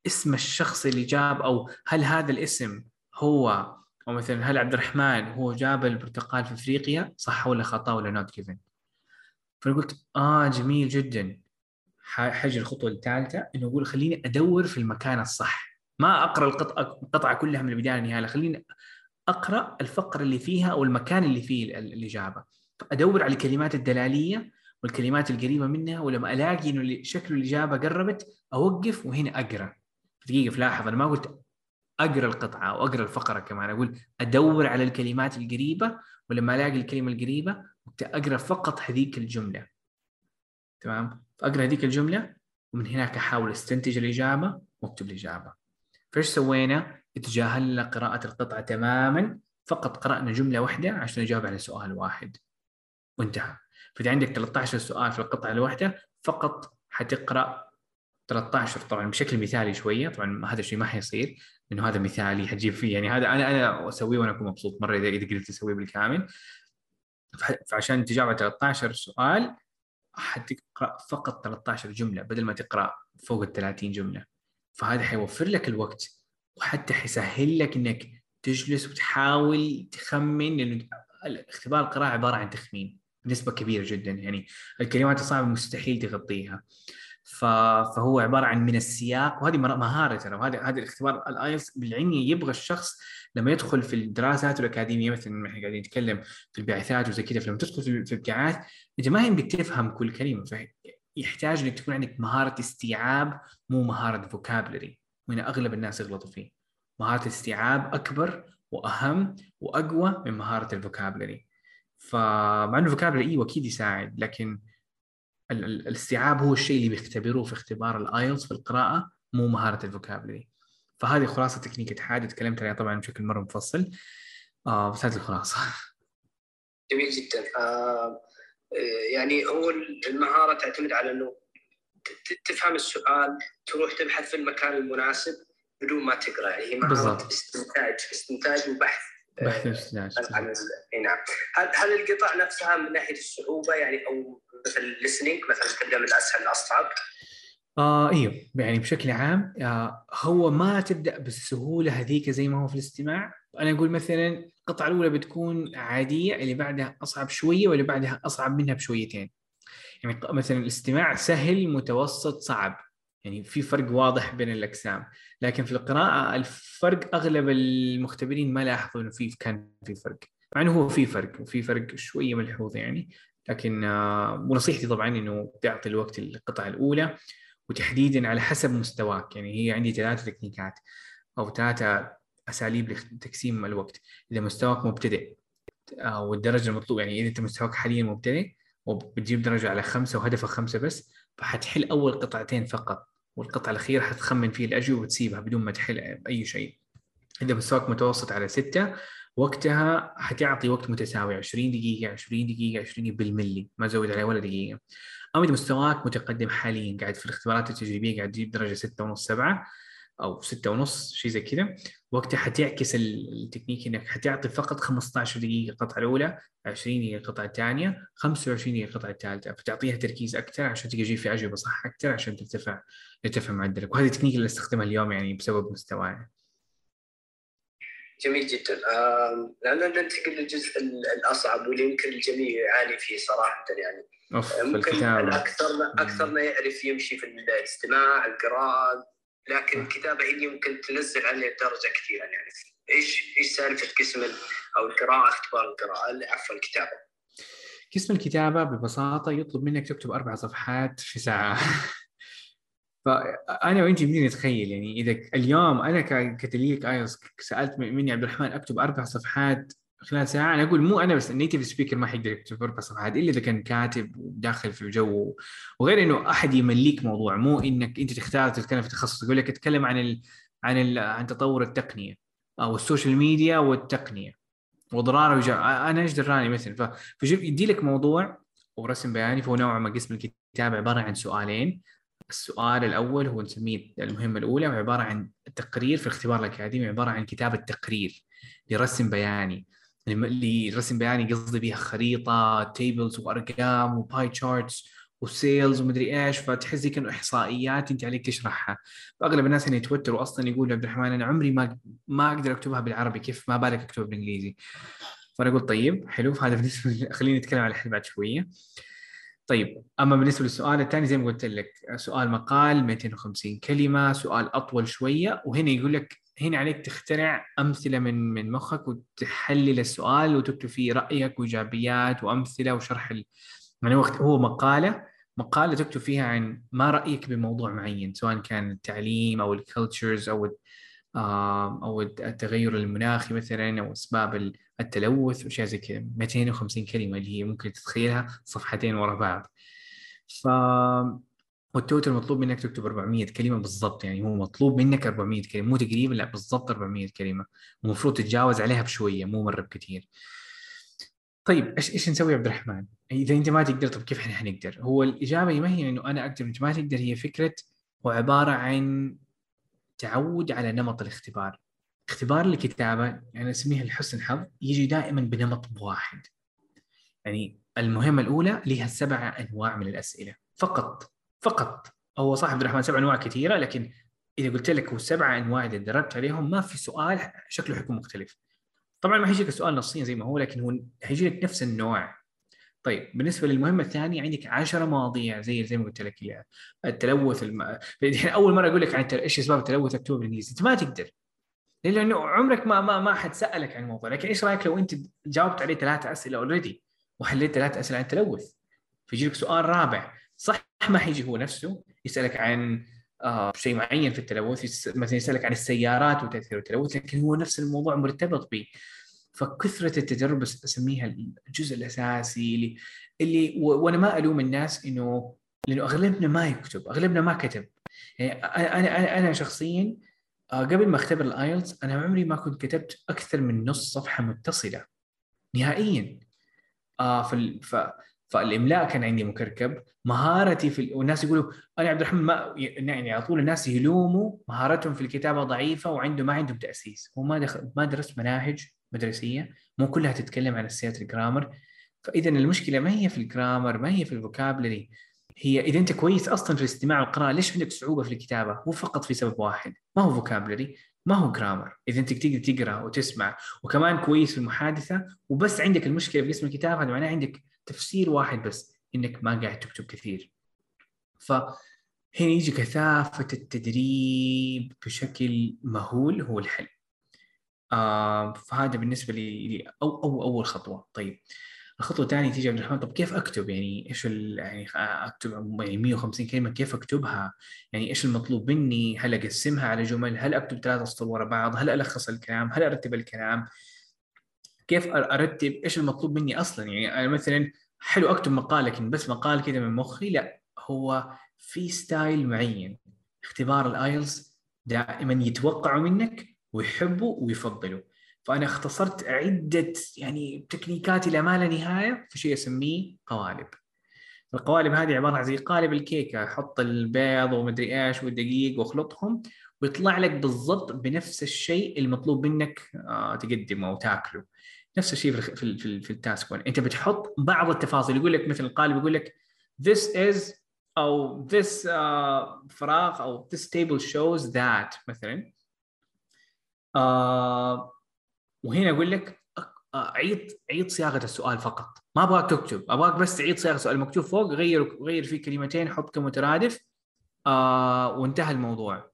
Speaker 1: اسم الشخص اللي جاب أو هل هذا الاسم هو أو مثلا هل عبد الرحمن هو جاب البرتقال في أفريقيا صح ولا خطأ ولا not given فأنا قلت آه جميل جدا. ح- حاجي الخطوة الثالثة إنه أقول خليني أدور في المكان الصح. ما أقرأ القطعة كلها من البداية للنهاية خليني أقرأ الفقرة اللي فيها أو المكان اللي فيه ال- الاجابه ادور على الكلمات الدلالية والكلمات القريبة منها ولما ألاقي إنه شكل الاجابه قربت أوقف وهنا أقرأ. دقيقة فلاحظ أنا ما قلت أقرأ القطعة أو أقرأ الفقرة كمان أقول أدور على الكلمات القريبة ولما ألاقي الكلمة القريبة أقرأ فقط هذيك الجملة. تمام؟ فاقرا هذيك الجملة ومن هناك أحاول أستنتج الإجابة وأكتب الإجابة. فإيش سوينا؟ تجاهلنا قراءة القطعة تماما فقط قرأنا جملة واحدة عشان نجاوب على سؤال واحد. وانتهى. فإذا عندك 13 سؤال في القطعة الواحدة فقط حتقرأ 13 طبعا بشكل مثالي شوية طبعا هذا الشيء ما حيصير. لأنه هذا مثالي حتجيب فيه. يعني هذا أنا أنا أسويه وأنا أكون مبسوط مرة إذا إذا قدرت أسويه بالكامل. فعشان تجاوب على 13 سؤال حتقرأ فقط 13 جملة بدل ما تقرأ فوق ال 30 جملة. فهذا حيوفر لك الوقت وحتى حيسهل لك إنك تجلس وتحاول تخمن لأنه اختبار القراءة عبارة عن تخمين بنسبة كبيرة جدا. يعني الكلمات الصعبة مستحيل تغطيها. فهو عبارة عن من السياق وهذه مهارة ترى وهذا هذا الاختبار الآيلتس بالعلمي يبغى الشخص لما يدخل في الدراسات الأكاديمية مثلا إحنا قاعدين نتكلم في البعثات وزي كذا فلما تدخل في الابتعاث أنت ما يمديك تفهم كل كلمة فيحتاج إنك تكون عندك مهارة استيعاب مو مهارة vocabulary وهنا أغلب الناس يغلطوا فيه. مهارة الاستيعاب أكبر وأهم وأقوى من مهارة ال vocabulary فمع إنه ال vocabulary أيوه أكيد يساعد لكن الاستيعاب هو الشيء اللي بيختبروه في اختبار ال IELTS في القراءة مو مهارة ال vocabulary. فهذه خلاصة تكنيك حاد تكلمت عليها طبعا بشكل مرة مفصل. آه بس هذه الخلاصة.
Speaker 3: جميل جدا. آه يعني هو المهارة تعتمد على إنه تفهم السؤال تروح تبحث في المكان المناسب بدون ما تقرأ. يعني هي
Speaker 1: مهارة.
Speaker 3: استنتاج استنتاج وبحث. آه،
Speaker 1: بحث الاستنتاج
Speaker 3: عن نعم. هل هل القطع نفسها من ناحية الصعوبة يعني أو مثل ال listening مثلا تبدا من الأسهل للاصعب
Speaker 1: آه إيوه. يعني بشكل عام آه هو ما تبدأ بالسهولة هذيك زي ما هو في الاستماع. أنا أقول مثلا القطعة الأولى بتكون عادية اللي بعدها أصعب شوية واللي بعدها أصعب منها بشويتين. يعني مثلا الاستماع سهل متوسط صعب. يعني في فرق واضح بين الأقسام. لكن في القراءة الفرق أغلب المختبرين ما لاحظوا إنه في كان في فرق. مع إنه هو في فرق وفي فرق شوية ملحوظ يعني. لكن آه ونصيحتي طبعا إنه تعطي الوقت للقطعه الأولى وتحديدا على حسب مستواك. يعني هي عندي ثلاثة تكنيكات أو ثلاثة أساليب لتقسيم الوقت. إذا مستواك مبتدئ آه، والدرجة المطلوبة يعني إذا أنت مستواك حاليا مبتدئ وبتجيب درجة على خمسة وهدفك خمسة بس فحتحل أول قطعتين فقط والقطعة الأخيرة حتخمن فيه الأجوبة وتسيبها بدون ما تحل أي شيء. إذا مستواك متوسط على ستة وقتها حتعطي وقت متساوي 20 دقيقة 20 دقيقة 20 بالملي ما زود عليه ولا دقيقة. أما إذا مستواك متقدم حاليا قاعد في الاختبارات التجريبية قاعد تجيب درجة ستة ونص سبعة أو ستة ونص شيء زي كذا وقتها حتعكس ال- التكنيك إنك حتعطي فقط 15 دقيقة القطعة الأولى 20 دقيقة القطعة الثانية 25 دقيقة القطعة الثالثة. فتعطيها تركيز أكثر عشان تجي في أجوبة صح أكثر عشان ترتفع يرتفع معدلك. وهذه التكنيك اللي أستخدمها اليوم يعني بسبب مستواي.
Speaker 3: جميل جدا. لأننا ننتقل للجزء ال- الأصعب واللي يمكن الجميع يعاني فيه صراحة يعني.
Speaker 1: أوف في
Speaker 3: ممكن أكثرنا أكثرنا يعرف يمشي في الاستماع القراءة لكن الكتابة هي اللي ممكن تنزل عليه الدرجة كثيرا يعني. إيش إيش سالفة قسم ال- أو القراءة اختبار القراءة؟ عفوا الكتابة.
Speaker 1: قسم الكتابة ببساطة يطلب منك تكتب أربع صفحات في ساعة. فأنا وأنت بدنا نتخيل؟ يعني إذا اليوم أنا ك- كتليك IELTS سألت مني عبد الرحمن أكتب أربع صفحات خلال ساعة أنا أقول مو أنا بس ال native speaker ما حيقدر يكتب أربع صفحات إلا إذا كان كاتب وداخل في الجو. وغير إنه أحد يمليك موضوع مو إنك أنت تختار تتكلم في تخصص يقول لك اتكلم عن ال... عن ال... عن تطور التقنية أو ال social media والتقنية واضراره. أنا إيش دراني مثلا؟ ف... فشوف يدي لك موضوع ورسم بياني فهو نوع ما قسم الكتابة عبارة عن سؤالين. السؤال الأول هو نسميه المهمة الأولى وعبارة عن التقرير في الاختبار الأكاديمي عبارة عن كتابه تقرير لرسم بياني. لرسم بياني قصدي بها خريطة tables وأرقام و pie charts وسيلز ومدري إيش فتحس زي كانه إحصائيات أنت عليك تشرحها. فاغلب الناس هنا يتوتروا أصلا يقولوا عبد الرحمن أنا عمري ما ما أقدر أكتبها بالعربي كيف ما بالك أكتبها بالإنجليزي؟ فأنا قلت طيب حلو هذا بالنسبة خليني نتكلم على الحين بعد شوية. طيب أما بالنسبة للسؤال الثاني زي ما قلت لك سؤال مقال 250 كلمة سؤال أطول شوية وهنا يقول لك هنا عليك تخترع أمثلة من من مخك وتحلل السؤال وتكتب فيه رأيك وإيجابيات وأمثلة وشرح ال... يعني وقت هو مقالة مقالة تكتب فيها عن ما رأيك بموضوع معين سواء كان التعليم أو ال cultures أو أو التغير المناخي مثلا أو أسباب التلوث واشياء زي كذا 250 كلمة اللي هي ممكن تتخيلها صفحتين ورا بعض ف وال total مطلوب منك تكتب 400 كلمة بالضبط يعني هو مطلوب منك 400 كلمة مو تقريبا لا بالضبط 400 كلمة ومفروض تتجاوز عليها بشوية مو مرة بكثير طيب إيش إيش نسوي يا عبد الرحمن؟ إذا أنت ما تقدر طب كيف إحنا حنقدر؟ هو الإجابة ما هي إنه أنا أقدر أنت ما تقدر هي فكرة وعبارة عن تعود على نمط الاختبار. اختبار الكتابة يعني اسميها الحسن حظ يجي دائما بنمط واحد. يعني المهمة الأولى لها سبع أنواع من الأسئلة. فقط فقط. هو صح عبد الرحمن سبع أنواع كثيرة لكن إذا قلت لك هو سبع أنواع اذا دربت عليهم ما في سؤال شكله حيكون مختلف. طبعا ما حيجيك السؤال نصيا زي ما هو لكن هو حيجي لك نفس النوع. طيب بالنسبة للمهمة الثانية عندك 10 مواضيع زي زي ما قلت لك التلوث الم... أول مرة أقول لك عن إيش أسباب التلوث؟ اكتبه بالإنجليزي. أنت ما تقدر. لأنه عمرك ما ما ما حد سألك عن الموضوع لكن إيش رأيك لو أنت جاوبت عليه ثلاث أسئلة اوريدي وحليت ثلاث أسئلة عن التلوث؟ فيجي لك سؤال رابع. صح ما حيجي هو نفسه يسألك عن آه شيء معين في التلوث مثلا يسألك عن السيارات وتأثير التلوث لكن هو نفس الموضوع مرتبط به فكثرة التجربة أسميها الجزء الأساسي اللي اللي وأنا ما ألوم الناس إنه لأنه أغلبنا ما يكتب أغلبنا ما كتب. يعني أنا أنا أنا شخصيا قبل ما أختبر الآيلتس أنا عمري ما كنت كتبت أكثر من نص صفحة متصلة. نهائيا. آه ف... فالإملاء كان عندي مكركب. مهارتي في ال... والناس يقولوا أنا عبد الرحمن ما يعني على طول الناس يلوموا مهارتهم في الكتابة ضعيفة وعنده ما عندهم تأسيس. هو ما دخل ما درست مناهج مدرسية. مو كلها تتكلم عن اساسيات الجرامر. فاذا المشكلة ما هي في ال grammar ما هي في ال vocabulary. هي إذا أنت كويس أصلا في الاستماع والقراءه ليش عندك صعوبة في الكتابة؟ هو فقط في سبب واحد ما هو vocabulary ما هو grammar إذا أنت تقدر تقرأ وتسمع وكمان كويس في المحادثة وبس عندك المشكلة في قسم الكتابة هذا معناه عندك تفسير واحد بس إنك ما قاعد تكتب كثير. فهنا يجي كثافة التدريب بشكل مهول هو الحل. آه فهذا بالنسبة لي أو, أو أول خطوة. طيب. الخطوة الثانية تيجي عبد الرحمن طب كيف أكتب يعني إيش يعني أكتب يعني 150 كلمة كيف أكتبها؟ يعني إيش المطلوب مني؟ هل أقسمها على جمل؟ هل أكتب ثلاثة اسطر ورا بعض؟ هل ألخص الكلام؟ هل أرتب الكلام؟ كيف أرتب؟ إيش المطلوب مني أصلا؟ يعني أنا مثلا حلو أكتب مقال لكن بس مقال كذا من مخي لا هو في ستايل معين اختبار ال IELTS دائما يتوقعوا منك ويحبوا ويفضلوا فأنا اختصرت عدة يعني تكنيكات إلى ما لا نهاية في شيء أسميه قوالب. القوالب هذه عبارة عن زي قالب الكيكه أحط البيض ومدري إيش والدقيق واخلطهم ويطلع لك بالضبط بنفس الشيء المطلوب منك آه، تقدمه وتاكله نفس الشيء في في في, ال task أنت بتحط بعض التفاصيل يقول لك مثل القالب يقول لك this is أو this uh, فراغ أو this table shows that مثلا. آه وهنا أقول لك عيد عيد صياغة السؤال فقط. ما أبغاك تكتب أبغاك بس تعيد صياغة السؤال المكتوب فوق غير غير فيه كلمتين حط كمترادف آه وانتهى الموضوع.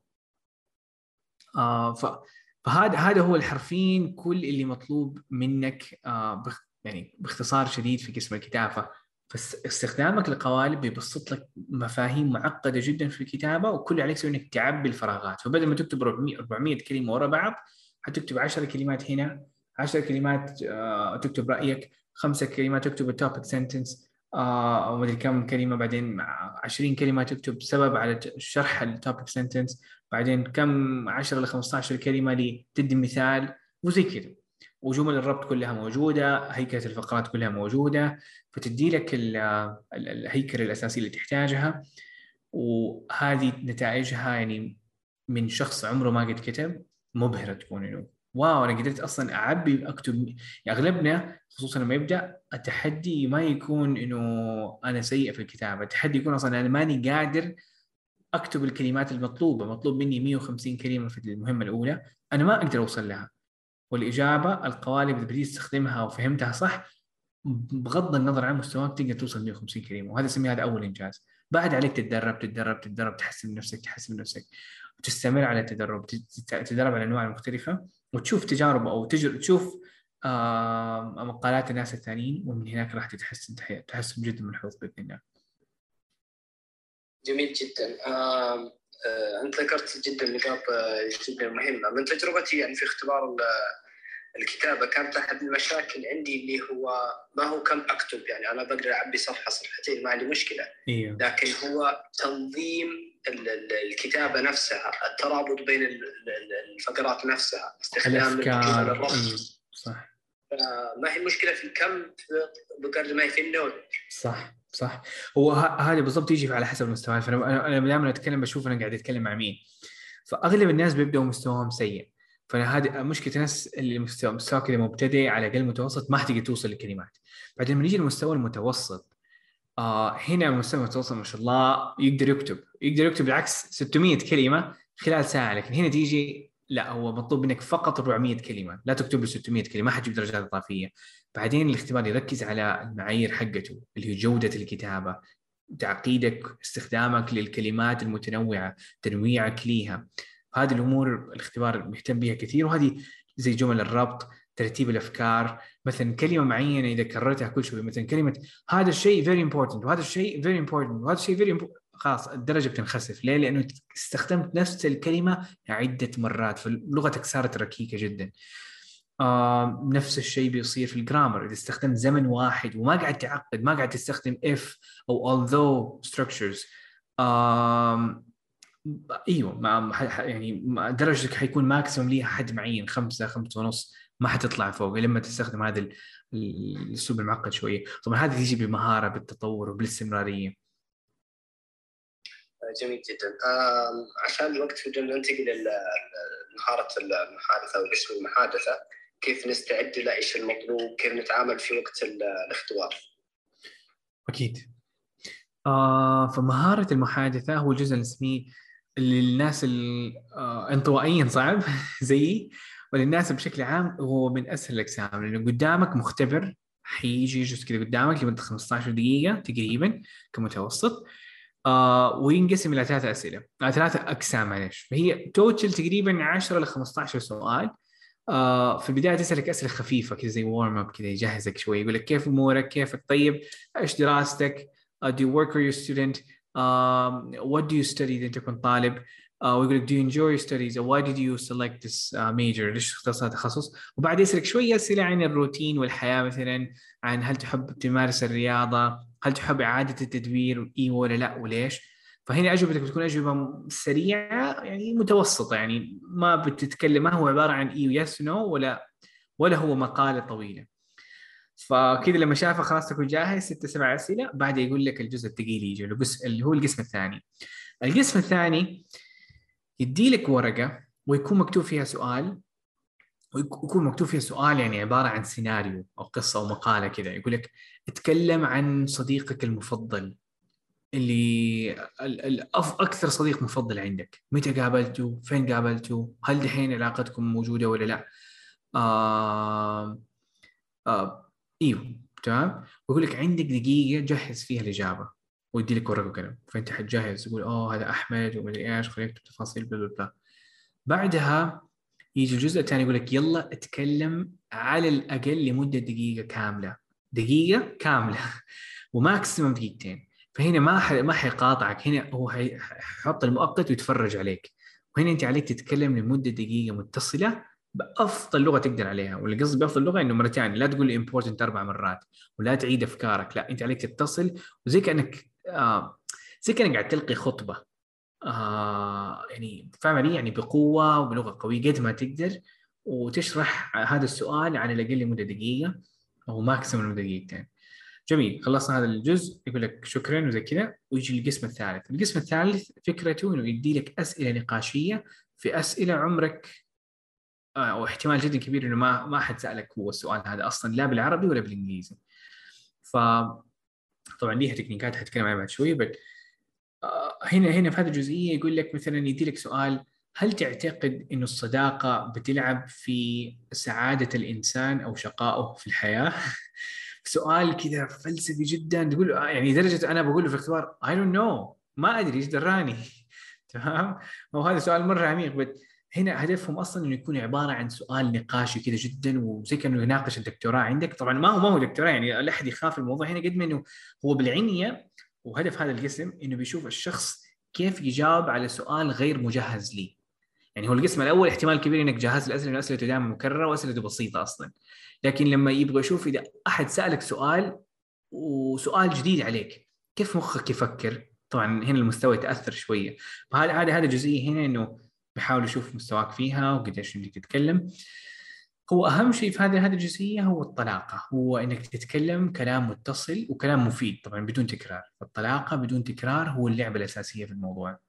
Speaker 1: آه فهذا هذا هو الحرفين كل اللي مطلوب منك آه بخ يعني باختصار شديد في قسم الكتابة. فاستخدامك للقوالب بيبسط لك مفاهيم معقدة جدا في الكتابة وكل عليك تسوي إنك تعبي الفراغات. فبدل ما تكتب 400 كلمة ورا بعض حتكتب 10 كلمات هنا 10 كلمات آه، تكتب رأيك خمسة كلمات تكتب ال topic sentence أو مدري كم كلمة بعدين 20 كلمة تكتب سبب على شرح ال topic sentence بعدين كم 10 ل 15 كلمة لتدي مثال وزي كذا. وجمل الربط كلها موجودة هيكلة الفقرات كلها موجودة فتدي لك الهيكلة الأساسية اللي تحتاجها. وهذه نتائجها يعني من شخص عمره ما قد كتب. مبهرة تكون انه واو أنا قدرت أصلا أعبي أكتب يعني أغلبنا خصوصا لما يبدأ التحدي ما يكون إنه أنا سيء في الكتابة، التحدي يكون أصلا أنا ماني قادر أكتب الكلمات المطلوبة، مطلوب مني 150 كلمة في المهمة الأولى، أنا ما أقدر أوصل لها. والإجابة القوالب اذا بديت تستخدمها وفهمتها صح بغض النظر عن مستواك تقدر توصل 150 كلمة. وهذا أسميه هذا أول إنجاز. بعد عليك تتدرب تتدرب تتدرب تحسن من نفسك تحسن من نفسك. وتستمر على التدرب تتدرب على الانواع المختلفه وتشوف تجارب أو تجر... تشوف آه مقالات الناس الثانيين ومن هناك راح تتحسن تحسن جدا من بإذن الله.
Speaker 3: جميل جدا. آه آه أنت ذكرت جدا نقاط آه، جدا مهمة من تجربتي يعني في اختبار الكتابة كانت أحد المشاكل عندي اللي هو ما هو كم أكتب يعني أنا بقدر اعبي صفحه صفحتين ما عندي مشكلة
Speaker 1: إيه.
Speaker 3: لكن هو تنظيم الكتابة نفسها الترابط بين الفقرات نفسها
Speaker 1: استخدام الأفكار صح.
Speaker 3: ما هي المشكلة في الكم؟ بقدر ما هي في النوع
Speaker 1: صح صح. هو هذا بالضبط يجي على حسب المستوى. فانا أنا دائما أتكلم بشوف أنا قاعد أتكلم مع مين. فأغلب الناس بيبدأوا مستواهم سيء. فهذه مشكلة الناس اللي مستوى مستوى كذا مبتدئ على أقل متوسط ما حتقدر توصل للكلمات. بعدين لما نيجي للمستوى المتوسط آه هنا المستوى المتوسط ما شاء الله يقدر يكتب. يقدر يكتب بالعكس 600 كلمة خلال ساعة لكن هنا تيجي لا هو مطلوب منك فقط 400 كلمة. لا تكتب له 600 كلمة ما حتجيب درجات إضافية. بعدين الاختبار يركز على المعايير حقته اللي هي جودة الكتابة تعقيدك استخدامك للكلمات المتنوعة تنويعك ليها. هذه الأمور الاختبار مهتم بها كثير وهذه زي جمل الربط ترتيب الأفكار مثلا كلمة معينة إذا كررتها كل شوي مثلا كلمة هذا الشيء very important وهذا الشيء very important وهذا الشيء very خلاص الدرجة بتنخسف ليه؟ لأنه استخدمت نفس الكلمة عدة مرات فلغتك صارت ركيكة جدا. آه نفس الشيء بيصير في الجرامر إذا استخدمت زمن واحد وما قاعد تعقد ما قاعد تستخدم if أو although structures آه إيوه مع يعني درجتك حيكون ماكسيموم ليها حد معين خمسة خمسة ونص ما حتطلع فوق لما تستخدم هذا الأسلوب المعقد شوية. طبعا هذه تيجي بالمهاره بالتطور وبالاستمرارية.
Speaker 3: جميل جدا. عشان الوقت بدنا ننتقل لمهاره المحادثة أو اسم المحادثة. كيف نستعد له إيش المطلوب؟ كيف نتعامل في وقت الاختبار؟
Speaker 1: أكيد. آه فمهارة المحادثة هو الجزء اللي نسميه للناس الانطوائيا صعب؟ زيي؟ وللناس بشكل عام هو من أسهل الاقسام لأنه قدامك مختبر حيجي يجلس كذا قدامك لمدة 15 دقيقة تقريبا كمتوسط آه وينقسم إلى ثلاث أسئلة آه ثلاثة أقسام معلش فهي توتل تقريبا 10 ل 15 سؤال آه في البداية تسألك أسئلة خفيفة كذا زي وارم اب كذا يجهزك شوي يقول لك كيف أمورك كيفك طيب إيش دراستك uh, do you work or you're a student um, what do you study إذا أنت كنت طالب uh, ويقول لك do you enjoy your studies? Or why did you select this uh, major? ليش اخترت هذا التخصص؟ وبعد يسألك شوية أسئلة عن الروتين والحياة مثلا عن هل تحب تمارس الرياضة هل تحب إعادة التدوير اي ولا لا وليش؟ فهنا أجوبتك بتكون أجوبة سريعة يعني متوسطة يعني ما بتتكلم ما هو عبارة عن اي ويس نو ولا ولا هو مقالة طويلة. فكذا لما شافه خلاص تكون جاهز ست سبع أسئلة بعد يقول لك الجزء الثقيل يجي اللي هو القسم الثاني. القسم الثاني يدي لك ورقة ويكون مكتوب فيها سؤال ويكون مكتوب فيها سؤال يعني عبارة عن سيناريو أو قصة أو مقالة كذا. يقول لك أتكلم عن صديقك المفضل اللي أكثر صديق مفضل عندك. متى قابلته فين قابلته هل دحين علاقتكم موجودة ولا لا؟ آه آه إيوه تمام؟ ويقول لك عندك دقيقة جهز فيها الإجابة. ويدي لك ورقه وقلم فأنت حتجهز تقول اوه هذا أحمد ومدري إيش. خليك تكتب تفاصيل بلا بلا بعدها يجي الجزء الثاني يقول لك يلا اتكلم على الأقل لمدة دقيقة كاملة. دقيقة كاملة. وماكسيموم دقيقتين. فهنا ما ما حيقاطعك. هنا هو حيحط المؤقت ويتفرج عليك. وهنا أنت عليك تتكلم لمدة دقيقة متصلة بأفضل لغة تقدر عليها. واللي قصدي بأفضل لغة إنه مرتين. لا تقول امبورتنت أربع مرات. ولا تعيد أفكارك. لا أنت عليك تتصل. وزي كأنك آه زي كأنك قاعد تلقي خطبة. آه يعني فاهم علي؟ يعني بقوة وبلغة قوية قد ما تقدر. وتشرح هذا السؤال على الأقل لمدة دقيقة أو ماكسيموم دقيقتين. جميل خلصنا هذا الجزء. يقول لك شكرا وزي كذا. ويجي القسم الثالث. القسم الثالث فكرته إنه يدي لك أسئلة نقاشية في أسئلة عمرك آه واحتمال جدا كبير إنه ما ما حد سألك هو السؤال هذا أصلا لا بالعربي ولا بالإنجليزي. ف طبعا ليها تكنيكات حتكلم عنها بعد شوية بس آه هنا هنا في هذه الجزئية يقول لك مثلا يدي لك سؤال هل تعتقد إنه الصداقة بتلعب في سعادة الإنسان أو شقائه في الحياة؟ سؤال كذا فلسفي جدا تقول له يعني درجه أنا بقول له في اختبار I don't know ما أدري إيش دراني تمام؟ وهذا سؤال مرة عميق بس هنا هدفهم أصلا إنه يكون عبارة عن سؤال نقاشي كذا جدا وزي كأنه يناقش الدكتوراه عندك. طبعا ما هو ما هو دكتوراه يعني لا أحد يخاف الموضوع. هنا قد ما إنه هو بالعنية وهدف هذا القسم إنه بيشوف الشخص كيف يجاوب على سؤال غير مجهز ليه يعني هو القسم الأول احتمال كبير إنك جهز الأسئلة اسئلته دائما مكررة واسئلته بسيطة أصلا. لكن لما يبغى يشوف إذا أحد سألك سؤال وسؤال جديد عليك كيف مخك يفكر؟ طبعا هنا المستوى يتأثر شوية. فهذا هذا هذا جزئية هنا إنه بحاول يشوف مستواك فيها وقديش بدك تتكلم. هو أهم شيء في هذه هذه الجزئية هو الطلاقة. هو إنك تتكلم كلام متصل وكلام مفيد. طبعا بدون تكرار. الطلاقه بدون تكرار هو اللعبة الأساسية في الموضوع.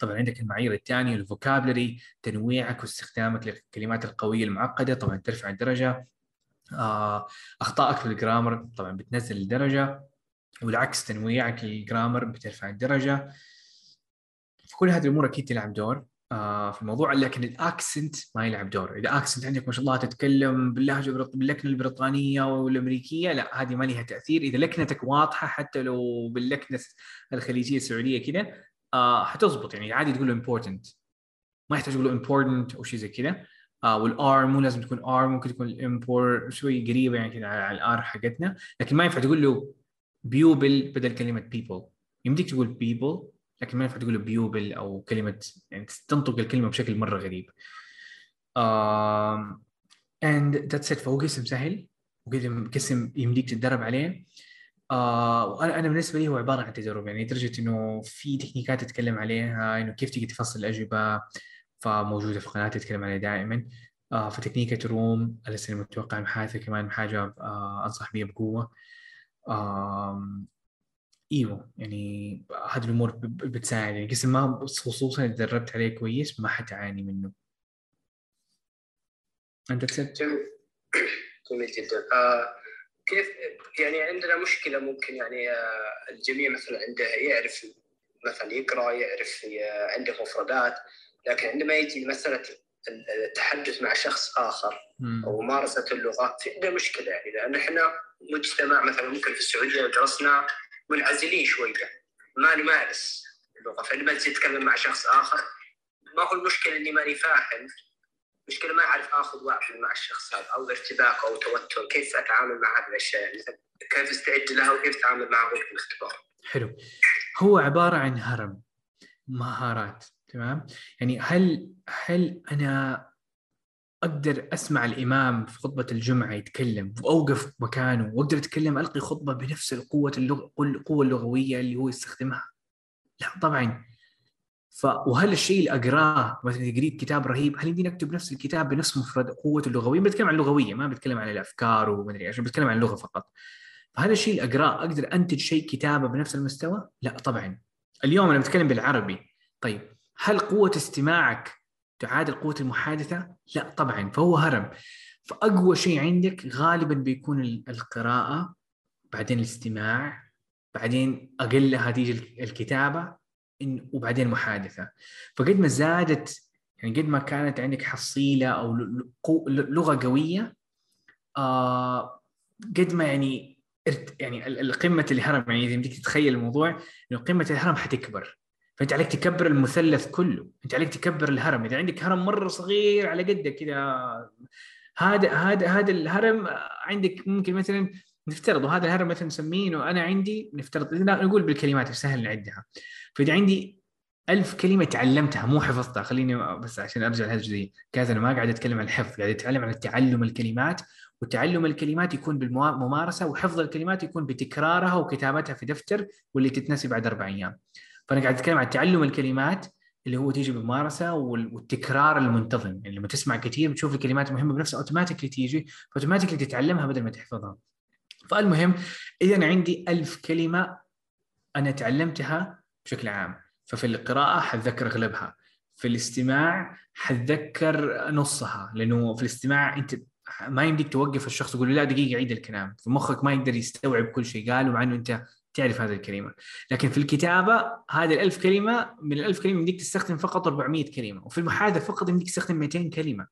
Speaker 1: طبعا عندك المعايير الثانية ال vocabulary تنويعك واستخدامك للكلمات القوية المعقدة. طبعا ترفع الدرجة. آه، أخطائك في ال grammar طبعا بتنزل الدرجة. والعكس تنويعك لل grammar بترفع الدرجة. فكل هذه الأمور أكيد تلعب دور. في الموضوع لكن ال accent ما يلعب دور إذا accent عندك ما شاء الله تتكلم باللهجة باللكنة البريطانية والأمريكية لا هذه ما لها تأثير. إذا لكنتك واضحة حتى لو باللكنة الخليجية السعودية كذا آه حتظبط يعني عادي تقول له important. ما يحتاج تقول له important أو شيء زي كذا آه وال R مو لازم تكون R ممكن تكون الامبور شوي قريبة يعني كذا على ال R حقتنا. لكن ما ينفع تقول له beoble بدل كلمة people. يمديك تقول people لكن ما ينفع تقول beoble أو كلمة يعني تنطق الكلمة بشكل مرة غريب. and that's it. فهو قسم سهل وقسم يمديك تتدرب عليه. آه أنا بالنسبة لي هو عبارة عن تجارب. يعني لدرجة إنه في تكنيكات اتكلم عليها إنه كيف تيجي تفصل الأجوبة فموجودة في قناتي اتكلم عليها دائما. آه في تكنيكة روم لسه متوقع محادثة كمان حاجة آه أنصح بيها بقوة. إيوه يعني هذه الأمور بتساعد. يعني قسم ما خصوصا إذا تدربت عليه كويس ما حتعاني منه. أنت تسد
Speaker 3: جميل. جميل جدا. آه كيف يعني عندنا مشكلة ممكن يعني آه الجميع مثلا عنده يعرف مثلا يقرأ يعرف عنده مفردات لكن عندما يجي مساله التحدث مع شخص آخر أو ممارسة اللغة في عندنا مشكلة. يعني لأن إحنا مجتمع مثلا ممكن في السعودية درسنا منعزلين شوية ما نمارس اللغة فلما تجي تتكلم مع شخص آخر. ما هو المشكلة إني ماني فاهم. مشكله ما أعرف آخذ واحد مع الشخص هذا أو ارتباك أو توتر. كيف أتعامل مع هذه الأشياء؟ كيف أستعد لها؟ وكيف أتعامل معها؟ وقت الاختبار
Speaker 1: حلو. هو عبارة عن هرم مهارات تمام؟ يعني هل هل أنا أقدر أسمع الإمام في خطبة الجمعة يتكلم وأوقف مكانه وأقدر أتكلم ألقي خطبة بنفس القوة اللغ... القوة اللغوية اللي هو يستخدمها. لا طبعا. ف وهل الشيء اللي أقراه مثلا قريت كتاب رهيب هل يمديني أكتب نفس الكتاب بنفس مفرد قوته اللغوية؟ بتكلم عن اللغوية ما بتكلم عن الأفكار ومدري إيش بتكلم عن اللغة فقط. فهذا الشيء اللي أقراه أقدر أنتج شيء كتابة بنفس المستوى؟ لا طبعا. اليوم أنا بتكلم بالعربي. طيب هل قوة استماعك تعادل قوة المحادثة؟ لا طبعا فهو هرم فأقوى شيء عندك غالبا بيكون القراءة بعدين الاستماع بعدين اقلها تيجي الكتابة وبعدين المحادثة. فقد ما زادت يعني قد ما كانت عندك حصيلة أو لغة قوية آه قد ما يعني يعني القمه الهرم يعني إذا بدك تتخيل الموضوع إنه قمة الهرم حتكبر. فأنت عليك تكبر المثلث كله. أنت عليك تكبر الهرم. إذا عندك هرم مرة صغير على قدك كذا هذا هذا هذا الهرم عندك ممكن مثلا نفترض وهذا الهرم مثلا نسميه انه أنا عندي نفترض نقول بالكلمات سهل نعدها. فإذا عندي ألف كلمة تعلمتها مو حفظتها خليني بس عشان أرجع لهذا الجزئية. كذا أنا ما قاعد أتكلم عن الحفظ قاعد أتعلم عن تعلم الكلمات وتعلم الكلمات يكون بالممارسة وحفظ الكلمات يكون بتكرارها وكتابتها في دفتر واللي تتنسي بعد أربع أيام. فأنا قاعد أتكلم عن تعلم الكلمات اللي هو تيجي بالممارسه والتكرار المنتظم. يعني لما تسمع كثير بتشوف الكلمات المهمه بنفسها automatically تيجي ف automatically تتعلمها بدل ما تحفظها. فالمهم إذا أنا عندي ألف كلمة أنا تعلمتها بشكل عام. ففي القراءة حتذكر أغلبها. في الاستماع حتذكر نصها لأنه في الاستماع أنت ما يمديك توقف الشخص تقول له لا دقيقة عيد الكلام. في مخك ما يقدر يستوعب كل شيء. قال مع إنه أنت تعرف هذه الكلمة. لكن في الكتابة هذه الألف كلمة من الألف كلمة يمديك تستخدم فقط 400 كلمة وفي المحادثة فقط يمديك تستخدم 200 كلمة.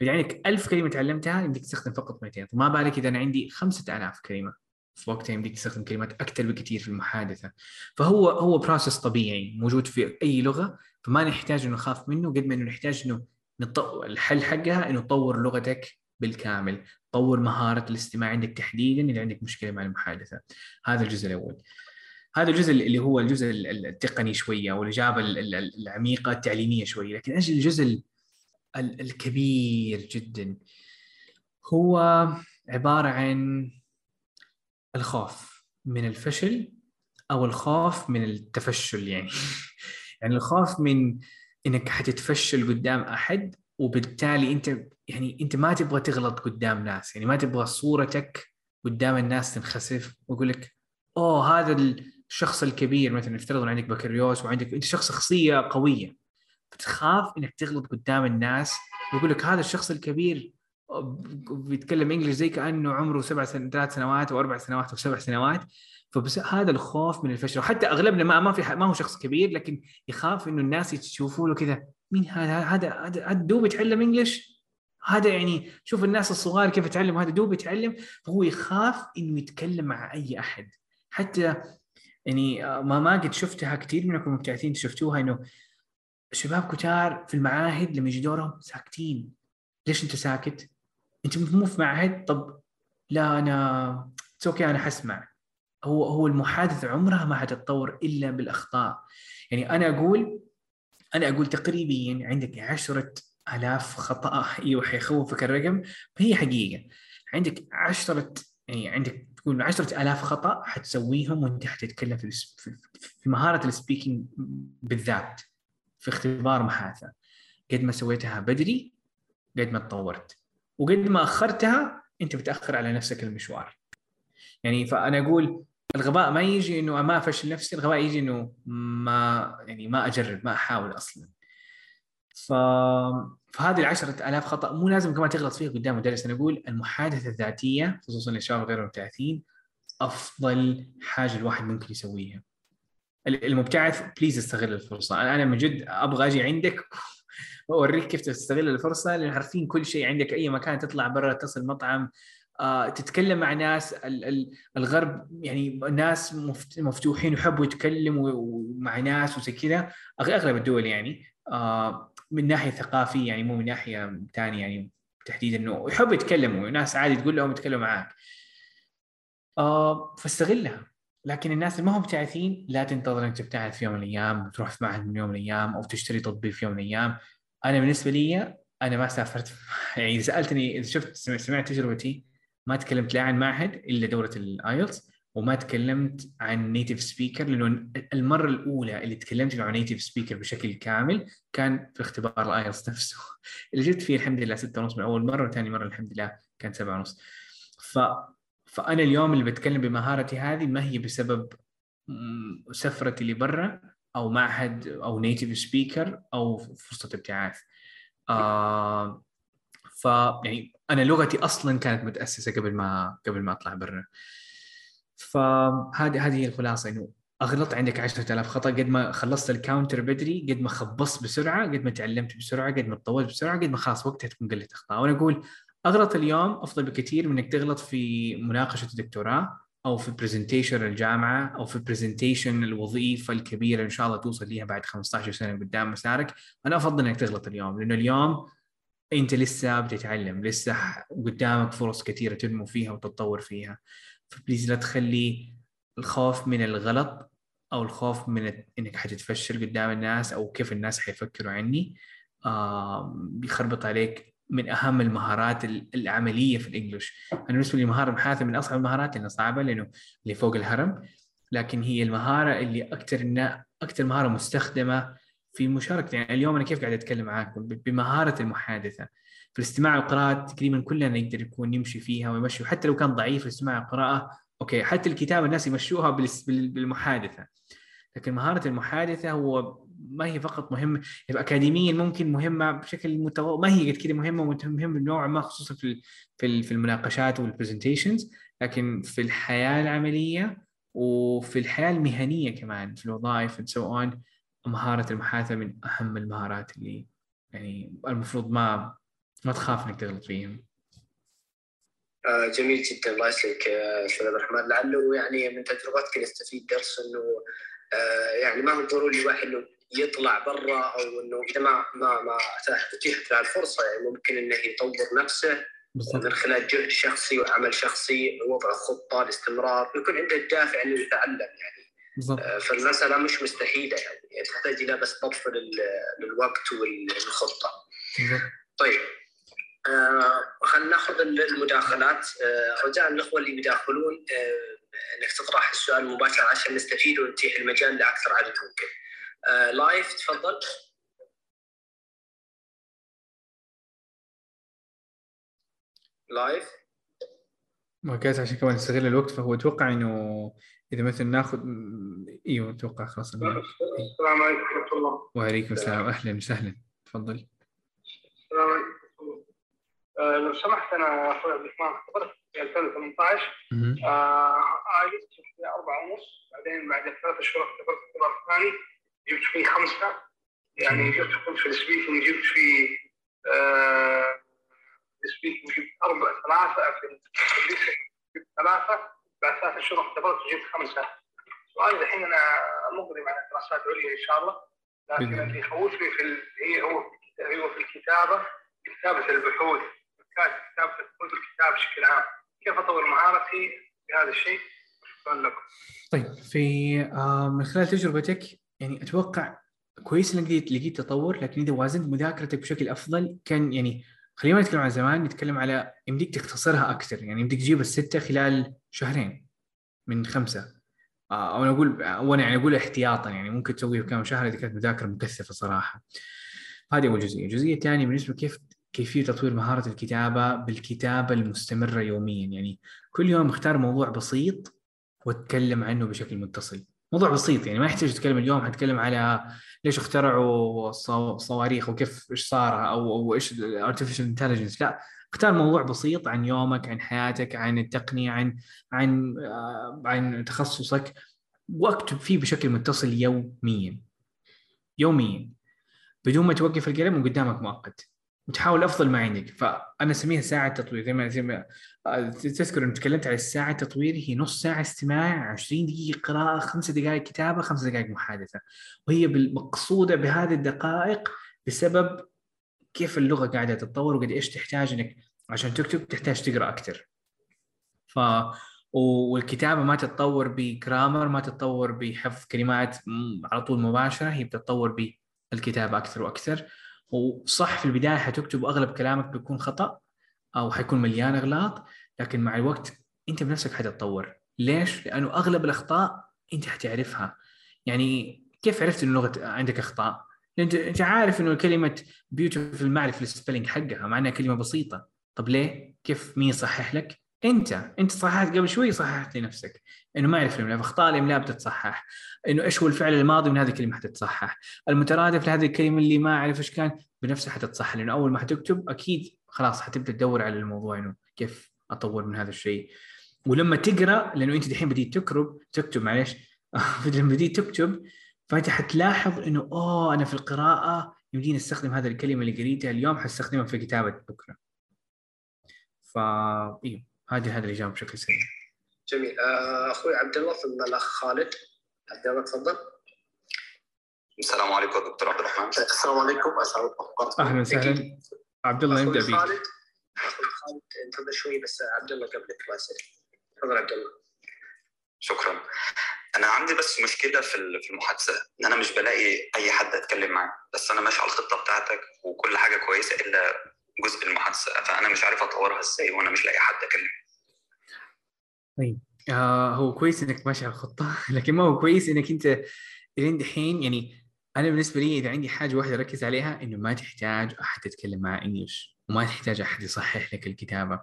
Speaker 1: يعني 1000 كلمة تعلمتها يمديك تستخدم فقط 200 ما بالك إذا أنا عندي 5000 كلمة. في وقتها يمديك تستخدم كلمات أكثر بكثير في المحادثة. فهو هو بروسس طبيعي موجود في أي لغة فما نحتاج انه نخاف منه قد ما انه نحتاج انه. الحل حقها إنه تطور لغتك بالكامل. طور مهارة الاستماع عندك تحديدا اذا عندك مشكلة مع المحادثة. هذا الجزء الأول. هذا الجزء اللي هو الجزء التقني شوية أو الاجابه العميقة التعليمية شوية. لكن أجل الجزء الكبير جدا هو عبارة عن الخوف من الفشل أو الخوف من التفشل يعني. يعني الخوف من إنك حتتفشل قدام أحد وبالتالي أنت يعني أنت ما تبغى تغلط قدام ناس يعني ما تبغى صورتك قدام الناس تنخسف ويقول لك أوه هذا الشخص الكبير مثلا نفترض ان عندك بكالوريوس وعندك أنت شخص شخصية قوية فتخاف إنك تغلط قدام الناس ويقول لك هذا الشخص الكبير بيتكلم انجلش زي كأنه عمره سبع سن... ثلاث سنوات أو أربع سنوات أو سبع سنوات فبس هذا الخوف من الفشل. وحتى أغلبنا ما ما في ما هو شخص كبير لكن يخاف إنه الناس يشوفوا له كذا. مين هذا؟ هذا هذا دوب يتعلم انجلش هذا يعني شوف الناس الصغار كيف يتعلم هذا دوب يتعلم فهو يخاف إنه يتكلم مع أي أحد. حتى يعني ما ما قد شفتها كثير منكم مبتعثين شفتوها إنه شباب كتار في المعاهد لما يجي دورهم ساكتين. ليش أنت ساكت؟ أنت مو في معهد؟ طب لا أنا أوكي أنا حسمع. هو هو المحادثة عمرها ما حتتطور إلا بالأخطاء. يعني أنا أقول أنا أقول تقريبا عندك عشرة آلاف خطأ. أيوه حيخوفك الرقم. فهي حقيقة. عندك عشرة يعني عندك تقول عشرة آلاف خطأ حتسويهم وأنت حتتكلم في في مهارة السبيكينج بالذات في اختبار محادثة. قد ما سويتها بدري قد ما تطورت. وقد ما أخرتها أنت بتأخر على نفسك المشوار. يعني فأنا أقول الغباء ما يجي إنه ما افشل نفسي الغباء يجي إنه ما يعني ما أجرب ما أحاول أصلا. ف... فهذه العشرة آلاف خطأ مو لازم كمان تغلط فيها قدام مدرس. أنا أقول المحادثة الذاتية خصوصا للشباب غير المبتعثين أفضل حاجة الواحد ممكن يسويها. المبتعث بليز استغل الفرصة. أنا من جد أبغى أجي عندك وأوريك كيف تستغل الفرصة لأن عارفين كل شيء عندك أي مكان تطلع برا تصل مطعم تتكلم مع ناس الغرب يعني ناس مفتوحين يحبوا يتكلموا مع ناس وزي كذا. أغلب الدول يعني آه، من ناحية ثقافية يعني مو من ناحية ثانية يعني تحديدا. إنه يحبوا يتكلموا ناس عادي تقول لهم يتكلموا معاك. آه، فاستغلها. لكن الناس اللي ما هم مبتعثين لا تنتظر إنك تبتعث في يوم من الأيام وتروح في معهد من يوم من الأيام أو تشتري تطبيق في يوم من الأيام. أنا بالنسبة لي أنا ما سافرت. يعني سألتني اذا شفت سمعت تجربتي. ما تكلمت لا عن معهد إلا دورة الـ IELTS وما تكلمت عن native speaker لأنه المرة الأولى اللي تكلمت عن native speaker بشكل كامل كان في اختبار الـ IELTS نفسه. اللي جبت فيه الحمد لله ستة ونص من أول مرة وثاني مرة الحمد لله كان سبعة ونص. ف فأنا اليوم اللي بتكلم بمهارتي هذه ما هي بسبب سفرتي لبرا أو معهد أو native speaker أو فرصة ابتعاث. آه ف يعني أنا لغتي أصلا كانت متأسسة قبل ما قبل ما أطلع برا. فهذه هذه هي الخلاصة إنه أغلط عندك 10000 خطأ قد ما خلصت الـ counter بدري قد ما خبصت بسرعة قد ما تعلمت بسرعة قد ما تطورت بسرعة قد ما خلاص وقتها تكون قلت أخطاء. وأنا أقول أغلط اليوم أفضل بكثير من إنك تغلط في مناقشة الدكتوراه أو في presentation الجامعة أو في presentation الوظيفة الكبيرة إن شاء الله توصل ليها بعد 15 سنة قدام مسارك. أنا أفضل إنك تغلط اليوم لأنه اليوم أنت لسه بتتعلم لسه قدامك فرص كثيرة تنمو فيها وتتطور فيها. فبليز لا تخلي الخوف من الغلط أو الخوف من إنك حتتفشل قدام الناس أو كيف الناس حيفكروا عني آه بيخربط عليك من أهم المهارات العملية في الإنجليش. أنا بالنسبة لي مهاره المحادثه من أصعب المهارات لأنها صعبة لأنه اللي فوق الهرم. لكن هي المهارة اللي أكثر أكثر مهارة مستخدمة في مشاركة. يعني اليوم أنا كيف قاعد أتكلم معاكم بمهارة المحادثة. في الاستماع والقراءه تقريبا كلنا نقدر يكون نمشي فيها ويمشي حتى لو كان ضعيف الاستماع والقراءه okay حتى الكتابة الناس يمشوها بالمحادثة. لكن مهارة المحادثة هو ما هي فقط مهمة يعني اكاديميا ممكن مهمة بشكل متو... ما هي قد كذا مهمة مهمه نوعا ما خصوصا في في في المناقشات وال presentations لكن في الحياة العملية وفي الحياة المهنية كمان في الوظائف and so on مهارة المحادثة من أهم المهارات اللي يعني المفروض ما ما تخاف إنك تغلط فيهم.
Speaker 3: آه جميل جدا الله يسلمك أستاذ عبد الرحمن لعله يعني من تجربتك نستفيد درس إنه آه يعني ما هو ضروري الواحد إنه يطلع برا أو إنه إذا ما ما ما اتيحت له الفرصه يعني ممكن إنه يطور نفسه بالضبط. من خلال جهد شخصي وعمل شخصي وضع خطة الاستمرار يكون عنده الدافع إنه يتعلم يعني آه فالمسألة مش مستحيلة يعني تحتاج إلى بس ضبط للوقت والخطة. طيب آه خلينا ناخذ المداخلات آه رجاء الإخوة اللي بيداخلون آه إنك تطرح السؤال مباشرة عشان نستفيد ونتيح المجال لأكثر عدد ممكن. آه live تفضل. live
Speaker 1: ما كانت عشان كمان نستغل الوقت فهو أتوقع إنه إذا مثلا ناخذ إيوه أتوقع خلاص
Speaker 4: السلام عليكم ورحمة الله.
Speaker 1: وعليكم السلام. أهلا وسهلا. تفضل.
Speaker 4: السلام عليكم آه لو سمحت أنا أخوي عبد الرحمن خبرت في 2018 آه عايزت في أربعة ونص. بعدين بعد ثلاث شهور اختبرت الاختبار الثاني جبت فيه خمسة. يعني جبت في السبيكنج جبت فيه آه السبيكنج جبت أربعة ثلاثة في جبت ثلاثة. بعد ثلاث شهور اختبرت وجبت خمسة سؤالي الحين أنا مقدم على دراسات عليا إن شاء الله لكن اللي يخوفني في. هي هو هو في الكتابة كتابة البحوث كتابة البحوث والكتابة بشكل عام. كيف أطور مهارتي في هذا الشيء؟ شكرا لكم.
Speaker 1: طيب في آه من خلال تجربتك يعني أتوقع كويس إنك لقيت لقيت تطور لكن إذا وازنت مذاكرتك بشكل أفضل كان يعني خلينا ما نتكلم عن زمان نتكلم على يمديك تختصرها أكثر. يعني يمديك تجيب الستة خلال شهرين من خمسة. أو أنا أقول وأنا يعني أقول احتياطا يعني ممكن تسويه كم شهر إذا كانت مذاكرة مكثفة صراحة. هذه أول جزئية، الجزئية الثانية بالنسبة كيف كيفيه تطوير مهارة الكتابة بالكتابة المستمرة يوميا. يعني كل يوم اختار موضوع بسيط واتكلم عنه بشكل متصل. موضوع بسيط يعني ما يحتاج تتكلم اليوم حتكلم على ليش اخترعوا الصواريخ وكيف إيش صار أو أو إيش ال artificial intelligence لا اختار موضوع بسيط عن يومك عن حياتك عن التقنية عن عن عن تخصصك. واكتب فيه بشكل متصل يوميا. يوميا. بدون ما توقف القلم وقدامك مؤقت. وتحاول أفضل ما عندك. فأنا أسميها ساعة تطوير. زي ما زي ما تذكر إني تكلمت على الساعة التطوير هي نص ساعة استماع 20 دقيقة قراءة خمسة دقائق كتابة خمسة دقائق محادثة. وهي مقصودة بهذه الدقائق بسبب كيف اللغة قاعدة تتطور وقد إيش تحتاج إنك عشان تكتب تحتاج تقرأ أكثر ف والكتابة ما تتطور بجرامر ما تتطور بحفظ كلمات على طول مباشرة هي بتتطور بالكتابة أكثر وأكثر وصح في البداية حتكتب وأغلب كلامك بيكون خطأ أو حيكون مليان إغلاط لكن مع الوقت أنت بنفسك حتتطور ليش؟ لأنه أغلب الأخطاء أنت حتعرفها يعني كيف عرفت إنه لغة عندك أخطاء؟ انت أنت عارف إنه كلمة beautiful ما اعرف ال spelling حقها مع انها كلمة بسيطة. طب ليه؟ كيف؟ مين يصحح لك؟ أنت. أنت صححت قبل شوي صححت لنفسك. إنه ما يعرف الإملاء. فاخطاء الإملاء بتتصحح. إنه إيش هو الفعل الماضي من هذه الكلمة حتتصحح. المترادف لهذه الكلمة اللي ما أعرف إيش كان بنفسها حتتصحح. لأنه أول ما حتكتب أكيد خلاص حتبدأ تدور على الموضوع إنه كيف أطور من هذا الشيء. ولما تقرأ لأنه أنت دحين بديت تكتب تكتب معلش لما بديت تكتب فانت حتلاحظ إنه أوه أنا في القراءة يمديني أستخدم هذه الكلمة اللي قريتها اليوم حستخدمها في كتابة بكرة. فا أيوه هذه هذه الإجابة بشكل سريع.
Speaker 3: جميل آه، أخوي عبد الله ثم الأخ خالد عبد الله تفضل.
Speaker 5: السلام عليكم دكتور عبد الرحمن.
Speaker 3: السلام عليكم أسعد
Speaker 1: الله أهلا وسهلا. عبد الله
Speaker 3: أخوي
Speaker 1: نبدأ بك.
Speaker 3: خالد أخوي خالد انتظر شوي بس عبد الله قبلك الله يسلمك. تفضل عبد الله.
Speaker 5: شكرا. أنا عندي بس مشكلة في في المحادثة إن أنا مش بلاقي أي حد أتكلم معاه. بس أنا ماشي على الخطة بتاعتك وكل حاجة كويسة إلا جزء المحادثة فأنا مش عارف أطورها إزاي وأنا مش لاقي حد اكلم
Speaker 1: طيب آه هو كويس إنك ماشي على الخطة لكن ما هو كويس إنك أنت الين دحين يعني أنا بالنسبة لي إذا عندي حاجة واحدة أركز عليها إنه ما تحتاج أحد تتكلم معاه English وما تحتاج أحد يصحح لك الكتابة.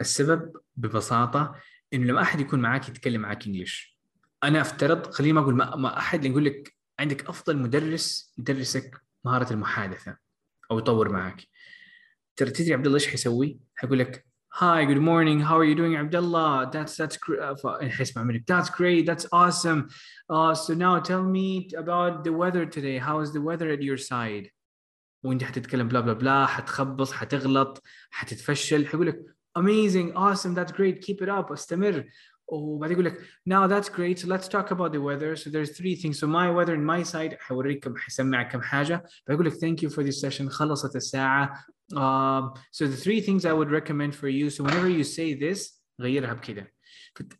Speaker 1: السبب ببساطة إنه لما أحد يكون معاك يتكلم معاك English أنا أفترض خليني ما أقول ما أحد يقول لك عندك أفضل مدرس يدرسك مهارة المحادثة أو يطور معك. ترى تدري عبد الله إيش حيسوي؟ حيقول لك hi good morning how are you doing عبد الله؟ that's that's حيسمع منك that's great that's awesome so now tell me about the weather today how is the weather at your side وأنت حتتكلم بلا بلا بلا حتخبص حتغلط حتتفشل. حيقول لك amazing awesome that's great keep it up أستمر. وبعدين يقول لك now that's great. So let's talk about the weather. So there's three things. So my weather in my side حوريك كم حيسمعك كم حاجة. بقول لك thank you for this session. خلصت الساعة. Um, so the three things I would recommend for you. So whenever you say this غيرها بكذا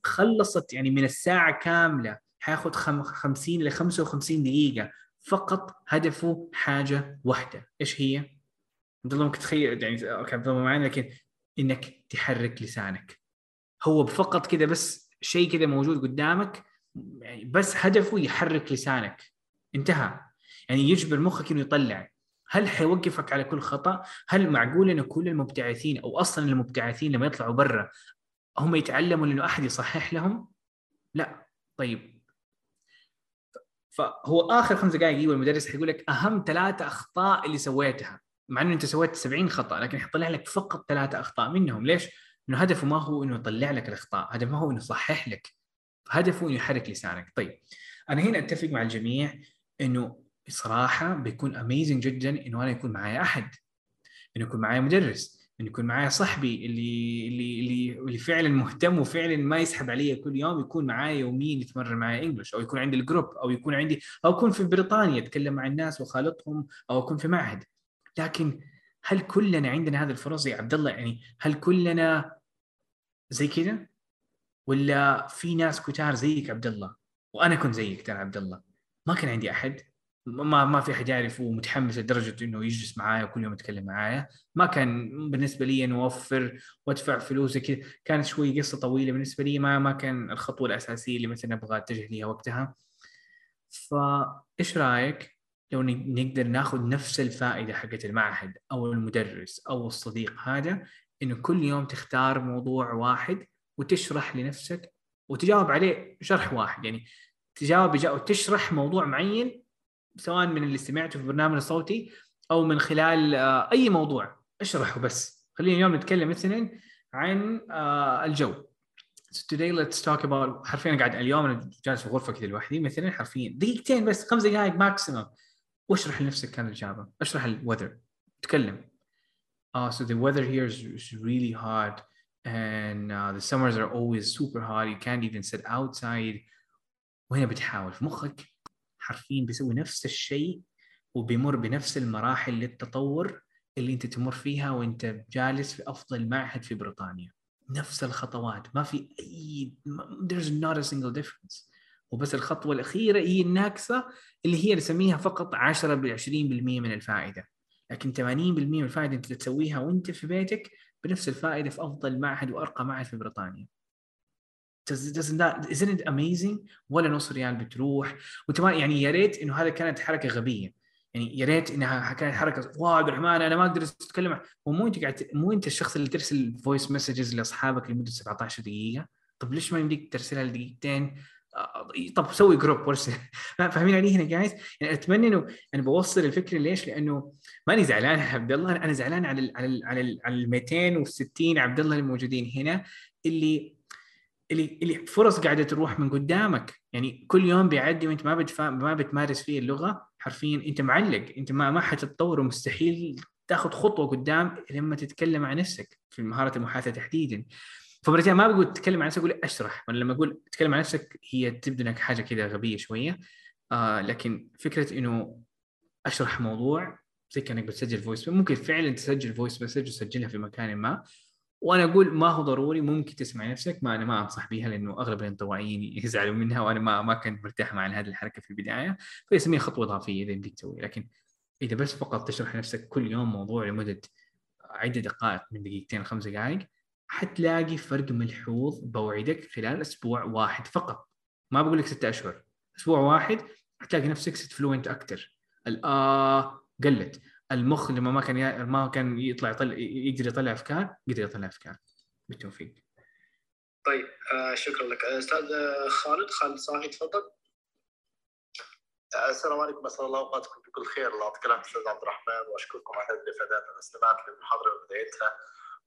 Speaker 1: خلصت يعني من الساعة كاملة. حياخذ 50 ل 55 دقيقة. فقط هدفه حاجة واحدة. إيش هي؟ عبد الله ممكن تخيل يعني أوكي عبد الله معنا لكن إنك تحرك لسانك. هو فقط كذا بس شيء كذا موجود قدامك يعني بس هدفه يحرك لسانك انتهى يعني يجبر مخك إنه يطلع هل حيوقفك على كل خطأ؟ هل معقول انه كل المبتعثين أو أصلا المبتعثين لما يطلعوا برا هم يتعلموا إنه أحد يصحح لهم؟ لا طيب فهو آخر خمس دقائق يجيب المدرس حيقول لك أهم ثلاثة أخطاء اللي سويتها مع إنه أنت سويت 70 خطأ لكن حيطلع لك فقط ثلاثة أخطاء منهم ليش؟ إنه هدفه ما هو إنه يطلع لك الأخطاء هدفه ما هو إنه يصحح لك هدفه إنه يحرك لسانك. طيب أنا هنا أتفق مع الجميع إنه صراحة بيكون اميزنج جدا إنه أنا يكون معي أحد إنه يكون معي مدرس إنه يكون معي صاحبي اللي اللي اللي اللي فعلا مهتم وفعلا ما يسحب علي كل يوم يكون معي يوميا يتمرن معي إنجلش أو يكون عندي الجروب أو يكون عندي أو أكون في بريطانيا أتكلم مع الناس وخالطهم أو أكون في معهد. لكن هل كلنا عندنا هذه الفرص يا عبد الله؟ يعني هل كلنا زي كذا؟ ولا في ناس كتار زيك عبد الله؟ وأنا كنت زيك ترى عبد الله. ما كان عندي أحد. ما ما في أحد يعرف ومتحمس لدرجة إنه يجلس معايا وكل يوم يتكلم معايا. ما كان بالنسبة لي إنه أوفر وأدفع فلوس كذا. كانت شوي قصة طويلة بالنسبة لي ما ما كان الخطوة الأساسية اللي مثلا أبغى أتجه ليها وقتها. فايش رأيك لو نقدر ناخذ نفس الفائدة حقت المعهد أو المدرس أو الصديق هذا إنه كل يوم تختار موضوع واحد وتشرح لنفسك وتجاوب عليه شرح واحد. يعني تجاوب وتشرح موضوع معين سواء من اللي سمعته في البرنامج الصوتي أو من خلال آه، أي موضوع. اشرحه بس. خلينا اليوم نتكلم مثلا عن آه، الجو. So today let's talk about حرفيا قاعد اليوم أنا جالس في غرفه كذا لوحدي مثلا حرفيا. دقيقتين بس خمس دقائق ماكسيمم واشرح لنفسك كان الإجابة. اشرح الوذر تكلم. Uh, so the weather here is, is really hot and uh, the summers are always super hot. You can't even sit outside. وهنا بتحاول في مخك. حرفيا بيسوي نفس الشيء وبيمر بنفس المراحل للتطور اللي انت تمر فيها وانت جالس في أفضل معهد في بريطانيا. نفس الخطوات. ما في أي there's not a single difference. وبس الخطوة الأخيرة هي الناقصة اللي هي نسميها فقط 10 ب 20% من الفائدة. لكن 80% من الفائدة انت تسويها وانت في بيتك بنفس الفائدة في أفضل معهد وأرقى معهد في بريطانيا. Isn't it amazing? ولا نص ريال بتروح. وانت يعني يا ريت إنه هذا كانت حركة غبية. يعني يا ريت إنها كانت حركة wow عبد الرحمن أنا ما أقدر أتكلم ومو أنت قاعد مو أنت الشخص اللي ترسل voice messages لأصحابك لمدة 17 دقيقة؟ طب ليش ما يمديك ترسلها لدقيقتين؟ طب سوي group فاهمين علي هنا جايز يعني أتمنى إنه أنا بوصل الفكرة ليش؟ لأنه ماني زعلان عبد الله أنا زعلان على ال على ال على ال على ال 260 عبد الله الموجودين هنا اللي اللي اللي فرص قاعدة تروح من قدامك. يعني كل يوم بيعدي وانت ما بتفا... ما بتمارس فيه اللغة حرفيا أنت معلق. أنت ما ما حتتطور ومستحيل تاخذ خطوة قدام لما تتكلم عن نفسك في مهارة المحادثة تحديدا. فمرتين ما بقول تتكلم عن نفسك أقول أشرح. وأنا لما أقول تتكلم عن نفسك هي تبدو إنك حاجة كذا غبية شوية. آه لكن فكرة إنه أشرح موضوع زي كأنك بتسجل voice ممكن فعلا تسجل voice message وتسجلها في مكان ما. وأنا أقول ما هو ضروري ممكن تسمع نفسك. ما أنا ما أنصح بها لأنه أغلب الانطوائيين يزعلوا منها وأنا ما ما كنت مرتاح مع هذه الحركة في البداية. فيسميها خطوة إضافية إذا بدك تسوي لكن إذا بس فقط تشرح نفسك كل يوم موضوع لمدة عدة دقائق من دقيقتين خمس دقائق حتلاقي فرق ملحوظ بوعدك خلال أسبوع واحد فقط. ما بقول لك ستة أشهر. أسبوع واحد حتلاقي نفسك ست فلوينت أكثر الاه قلت. المخ لما ما كان ما كان يطلع يطلع يقدر يطلع أفكار قدر يطلع أفكار. بالتوفيق.
Speaker 3: طيب آه شكرا لك. أستاذ خالد خالد صافي تفضل.
Speaker 6: السلام عليكم. أسأل الله أوقاتكم بكل خير. الله يعطيك العافية أستاذ عبد الرحمن وأشكركم على هذه الإفادات. أنا استمعت للمحاضرة من بدايتها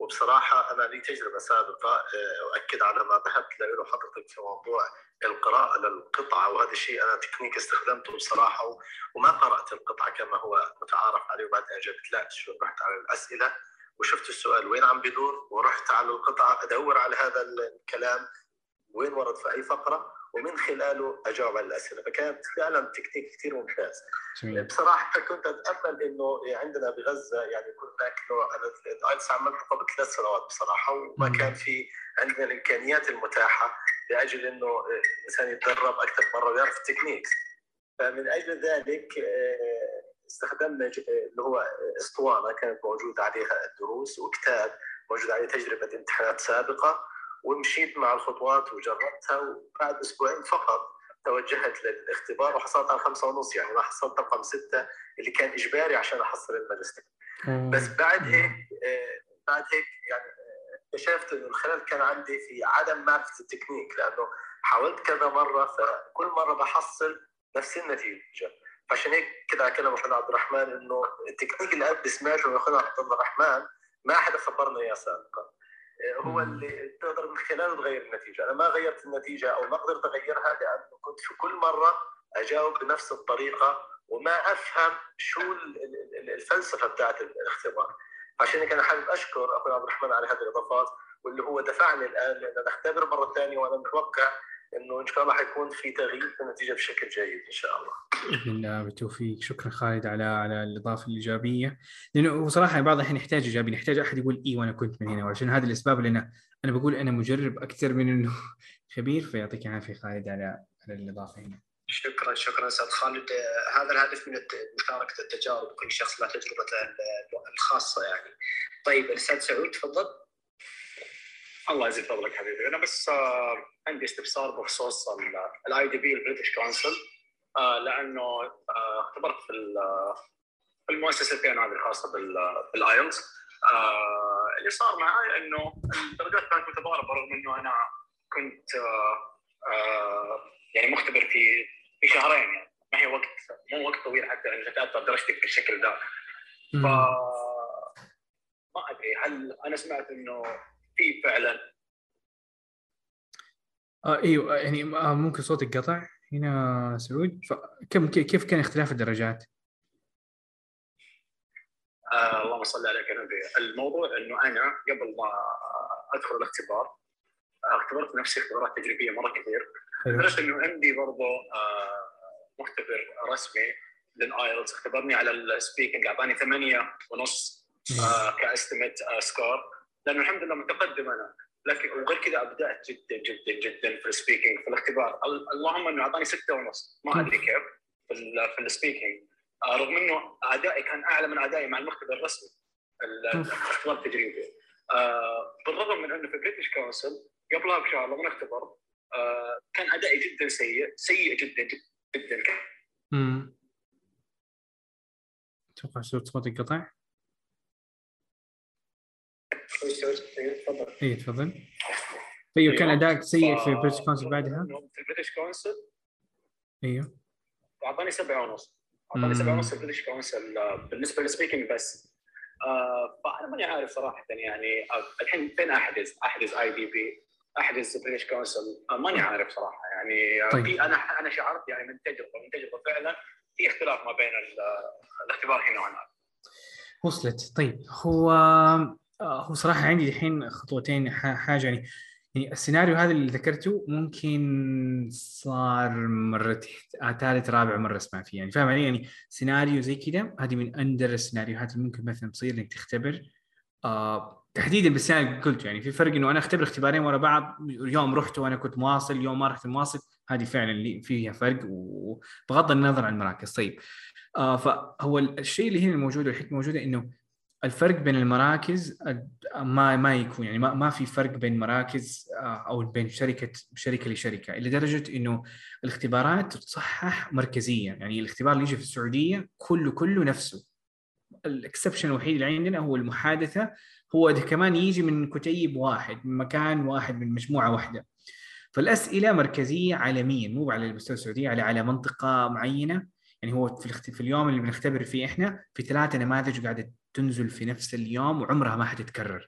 Speaker 6: وبصراحة أنا لي تجربة سابقة آه، أؤكد على ما ذهبت له حضرتك في موضوع القراءه للقطعه وهذا الشيء أنا تكنيك استخدمته بصراحة وما قرأت القطعة كما هو متعارف عليه وبعدين أجبت لا رحت على الأسئلة وشفت السؤال وين عم بيدور ورحت على القطعة أدور على هذا الكلام وين ورد في أي فقرة. ومن خلاله أجاوب على الأسئلة. فكانت فعلا تكتيك كثير ممتاز. جميل. بصراحة كنت أتأمل إنه عندنا بغزة يعني يكون هناك نوع أنا الـ IELTS عملته قبل ثلاث سنوات بصراحة وما كان في عندنا الإمكانيات المتاحة لأجل إنه الإنسان يتدرب أكثر مرة ويعرف التكنيكس فمن أجل ذلك آه، استخدمنا اللي هو اسطوانة كانت موجودة عليها الدروس وكتاب موجود عليه تجربة امتحانات سابقة. ومشيت مع الخطوات وجربتها وبعد أسبوعين فقط توجهت للاختبار وحصلت على خمسة ونص يعني ما حصلت رقم ستة اللي كان إجباري عشان أحصل الماجستير. بس بعد هيك آه، بعد هيك يعني آه، اكتشفت إنه الخلل كان عندي في عدم معرفة التكنيك لأنه حاولت كذا مرة فكل مرة بحصل نفس النتيجة. فعشان هيك كده على كلام اخونا عبد الرحمن إنه التكنيك اللي قد سمعته من أخونا عبد الرحمن ما حدا خبرنا إياه سابقا. هو اللي تقدر من خلاله تغير النتيجة، أنا ما غيرت النتيجة أو ما قدرت أغيرها لأنه كنت في كل مرة أجاوب بنفس الطريقة وما أفهم شو الفلسفة بتاعت الاختبار. عشان هيك أنا حابب أشكر أخوي عبد الرحمن على هذه الإضافات واللي هو دفعني الآن لأن أختبر مرة ثانية وأنا متوقع إنه إن شاء الله حيكون في تغيير في النتيجة بشكل جيد إن شاء الله.
Speaker 1: بإذن الله بالتوفيق، شكرا خالد على على الإضافة الإيجابية، لأنه صراحة بعض الاحيان نحتاج إيجابي، نحتاج أحد يقول إي وأنا كنت من هنا وعشان هذه الأسباب اللي أنا أنا بقول أنا مجرب أكثر من إنه خبير فيعطيك العافية خالد على على الإضافة هنا.
Speaker 3: شكرا شكرا أستاذ خالد هذا الهدف من مشاركة التجارب كل شخص له تجربته الخاصة يعني. طيب الاستاذ سعود تفضل.
Speaker 7: الله يزيد فضلك حبيبي. أنا بس آه، عندي استفسار بخصوص ال IDP ال British Council لأنه آه، اختبرت في في المؤسستين هذه الخاصة بال IELTS آه، اللي صار معي إنه الدرجات كانت متضاربة رغم إنه أنا كنت يعني مختبر في في شهرين يعني. ما هي وقت مو وقت طويل حتى إنك تاثر درجتك بالشكل ذا ف ما أدري هل أنا سمعت إنه في فعلا.
Speaker 1: آه إيوه يعني آه ممكن صوتك قطع هنا سعود. فكم كيف كان اختلاف الدرجات؟
Speaker 7: آه اللهم صل عليك يا نبي الموضوع إنه أنا قبل ما أدخل الاختبار اختبرت نفسي اختبارات تجريبية مرة كثير. لدرجه إنه عندي برضه آه مختبر رسمي لل IELTS. اختبرني على ال speaking اعطاني ثمانية ونص آه ك estimate آه score. لأنه الحمد لله متقدم أنا. لكن وغير كذا أبدعت جدا جدا جدا في ال speaking في الاختبار. اللهم إنه أعطاني ستة ونص. ما أدري كيف في ال speaking آه، رغم إنه أدائي كان أعلى من أدائي مع المختبر الرسمي الاختبار التجريبي. آه، بالرغم من إنه في British Council قبلها بشهر لما اختبر آه، كان أدائي جدا سيء سيء جدا جدا جدا.
Speaker 1: امم أتوقع صوتك قطع. اي تفضل. طيب كان ادائك سيء في British Council بعدها؟
Speaker 7: في British Council؟
Speaker 1: أيوه.
Speaker 7: أعطاني سبعة ونص. أعطاني سبعة ونص في British Council بالنسبة لل speaking بس. آه فأنا ماني عارف صراحة يعني آه، الحين فين أحجز؟ أحجز IDP أحجز British Council آه ماني عارف صراحة يعني آه، طيب. في أنا أنا شعرت يعني من تجربة من تجربة فعلا في اختلاف ما بين الاختبار هنا وهناك
Speaker 1: وصلت. طيب هو آه، هو صراحة عندي الحين خطوتين حاجة يعني يعني السيناريو هذا اللي ذكرته ممكن صار آه، ثالث رابع مرة اسمع فيه يعني فاهم علي؟ يعني سيناريو زي كذا هذه من أندر السيناريوهات اللي ممكن مثلا تصير إنك تختبر. آه تحديدا بالسيناريو اللي قلت يعني في فرق إنه أنا أختبر اختبارين ورا بعض يوم رحت وأنا كنت مواصل يوم ما رحت مواصل هذه فعلا اللي فيها فرق وبغض النظر عن المراكز. طيب آه فهو الشيء اللي هنا الموجود والحكمة الموجوده إنه الفرق بين المراكز ما ما يكون يعني ما, ما في فرق بين مراكز آه، أو بين شركه شركة لشركة لدرجه إنه الاختبارات تصحح مركزيا. يعني الاختبار اللي يجي في السعودية كله كله نفسه. ال exception الوحيد اللي عندنا هو المحادثة. هو ده كمان يجي من كتيب واحد من مكان واحد من مجموعة واحدة. فالأسئلة مركزية عالميا مو على المستوى السعودي على على منطقة معينة. يعني هو في. في اليوم اللي بنختبر فيه إحنا في ثلاثة نماذج قاعدة تنزل في نفس اليوم وعمرها ما حتتكرر.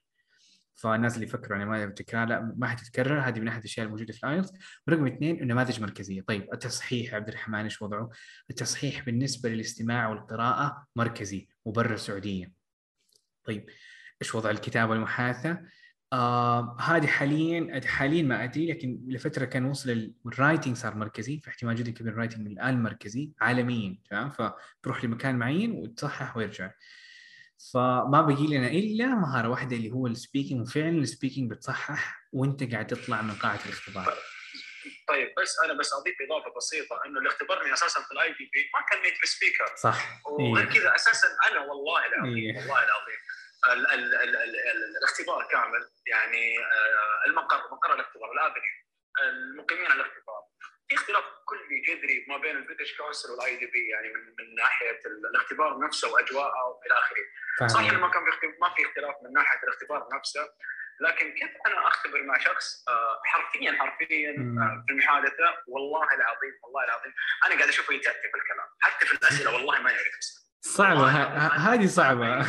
Speaker 1: فالناس اللي يفكروا يعني ما التكرار لا ما حتتكرر. هذه من أحد الأشياء الموجودة في ال IELTS ورقم اثنين النماذج مركزية. طيب التصحيح عبد الرحمن إيش وضعه؟ التصحيح بالنسبة للاستماع والقراءة مركزي وبرا السعودية. طيب إيش وضع الكتابة والمحادثه؟ آه هذه حاليا حاليا ما أدري لكن لفترة كان وصل ال writing صار مركزي. فاحتمال جدا كبير ال writing الآن مركزي عالميا تمام؟ فبروح لمكان معين وتصحح ويرجع. فما بقي لنا إلا مهارة واحدة اللي هو ال speaking وفعلا ال speaking بتصحح وأنت قاعد تطلع من قاعه الاختبار
Speaker 7: طيب بس أنا بس أضيف إضافة بسيطة إنه اللي اختبرني أساسا في ال IDP ما كان native speaker
Speaker 1: صح
Speaker 7: وغير إيه. كذا أساسا أنا والله العظيم إيه. والله العظيم ال ال ال ال ال الاختبار كامل يعني آه، المقر مقر الاختبار ال venue المقيمين على الاختبار في اختلاف كلي جذري ما بين ال British Council وال IDP يعني من, من ناحية الاختبار نفسه وأجواءه وإلى آخره. صحيح ما كان في ما في اختلاف من ناحية الاختبار نفسه لكن كيف أنا أختبر مع شخص آه، حرفيا حرفيا آه، في المحادثة؟ والله العظيم والله العظيم. أنا قاعد أشوفه يتأتئ في الكلام. حتى في الأسئلة والله ما يعرف
Speaker 1: صعبة. هذه صعبة.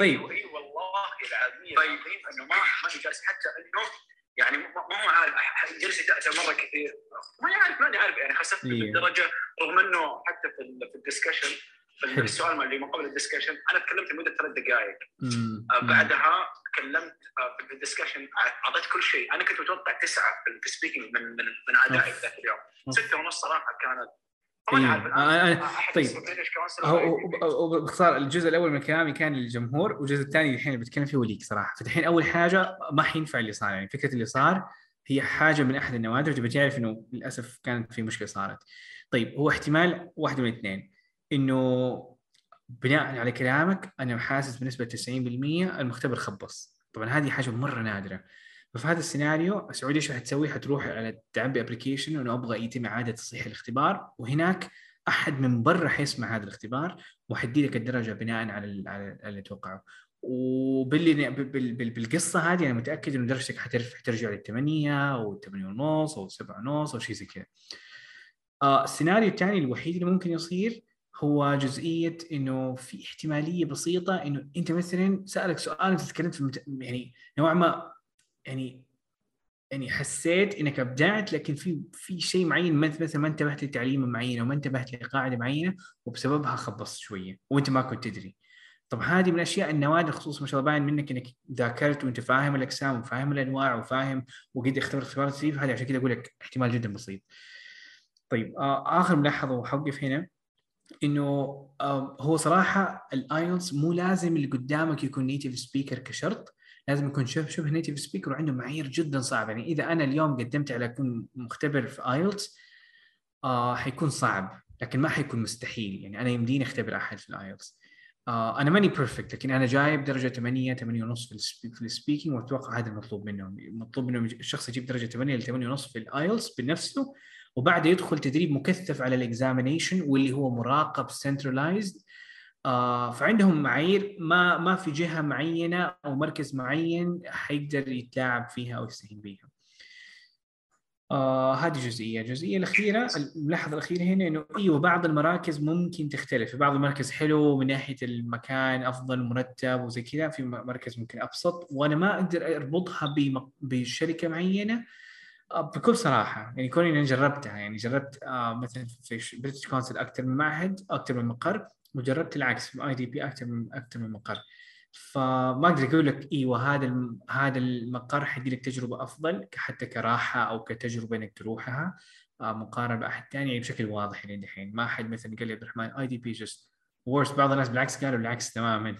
Speaker 1: طيب.
Speaker 7: اي والله العظيم. طيب. إنه ما ما جالس حتى أنه يعني ما هو عارف جلس يتأتأ مرة كثير. ما يعرف ما يعرف. يعني خسفت إيه. بالدرجة رغم إنه حتى في في ال discussion في السؤال اللي ما قبل ال discussion أنا تكلمت لمدة ثلاث دقائق آه بعدها تكلمت آه في ال discussion أعطيت كل شيء. أنا كنت متوقع تسعة في ال speaking من من من ادائي ذاك اليوم. ستة ونص صراحة كانت
Speaker 1: إيه. طيب. هو باختصار الجزء الأول من كلامي كان للجمهور والجزء الثاني الحين بتكلم فيه هو ليك صراحة. فالحين أول حاجة ما حينفع اللي صار يعني فكرة اللي صار هي حاجة من أحد النوادر تبي تعرف إنه للأسف كانت في مشكلة صارت. طيب هو احتمال واحد من الاثنين إنه بناء على كلامك أنا حاسس بنسبة 90% المختبر خبص. طبعا هذه حاجة مرة نادرة. ففي هذا السيناريو السعوديه إيش حتسوي؟ حتروح على تعبي ابلكيشن انه أبغى يتم إعادة تصحيح الاختبار وهناك أحد من برا حيسمع هذا الاختبار وحدي لك الدرجة بناء على اللي توقعه وباللي بالقصة هذه أنا متأكد إنه درجتك حترجع للثمانية أو الثمانية ونص أو السبعة ونص أو شيء زي كذا. آه السيناريو الثاني الوحيد اللي ممكن يصير هو جزئية إنه في احتمالية بسيطة إنه أنت مثلا سألك سؤال أنت تكلمت في. يعني نوعا ما يعني يعني حسيت إنك أبدعت لكن في في شيء معين مثلا ما انتبهت لتعليمة معينة وما انتبهت لقاعدة معينة وبسببها خبصت شوية وأنت ما كنت تدري. طب هذه من الأشياء النوادر خصوصا ما شاء الله باين منك إنك ذاكرت وأنت فاهم الأقسام وفاهم الأنواع وفاهم وقد اختبرت اختبارات التدريب هذه عشان كذا أقول لك احتمال جدا بسيط. طيب آه آخر ملاحظة وحوقف هنا إنه آه هو صراحة ال IELTS مو لازم اللي قدامك يكون native speaker كشرط لازم يكون شبه شبه native speaker وعنده معايير جدا صعبة. يعني إذا أنا اليوم قدمت على أكون مختبر في IELTS آه حيكون صعب لكن ما حيكون مستحيل. يعني أنا يمديني أختبر أحد في ال IELTS آه أنا ماني perfect لكن أنا جايب درجة 8 8 ونص في ال speak في ال speaking وأتوقع هذا المطلوب منه. مطلوب منه الشخص يجيب درجة 8 ل 8 ونص في ال IELTS بنفسه وبعد يدخل تدريب مكثف على ال examination واللي هو مراقب centralized فعندهم معايير ما ما في جهة معينة أو مركز معين حيقدر يتلاعب فيها أو يستهين بها. آه هذه جزئية، الجزئية الأخيرة الملاحظة الأخيرة هنا إنه إيوه بعض المراكز ممكن تختلف، في بعض المراكز حلو من ناحية المكان أفضل مرتب وزي كذا، في مركز ممكن أبسط. وأنا ما أقدر أربطها بشركة معينة آه، بكل صراحة. يعني كوني أنا جربتها. يعني جربت آه مثلا في British Council أكثر من معهد أكثر من مقر. وجربت العكس في IDP أكثر من أكثر من مقر. فما أقدر أقول لك أيوه هذا هذا المقر حيدي لك تجربة أفضل حتى كراحة أو كتجربة إنك تروحها آه، مقارنة بأحد ثاني يعني بشكل واضح يعني دحين ما حد مثلا قال لي عبد الرحمن IDP just worst بعض الناس بالعكس قالوا العكس تماما.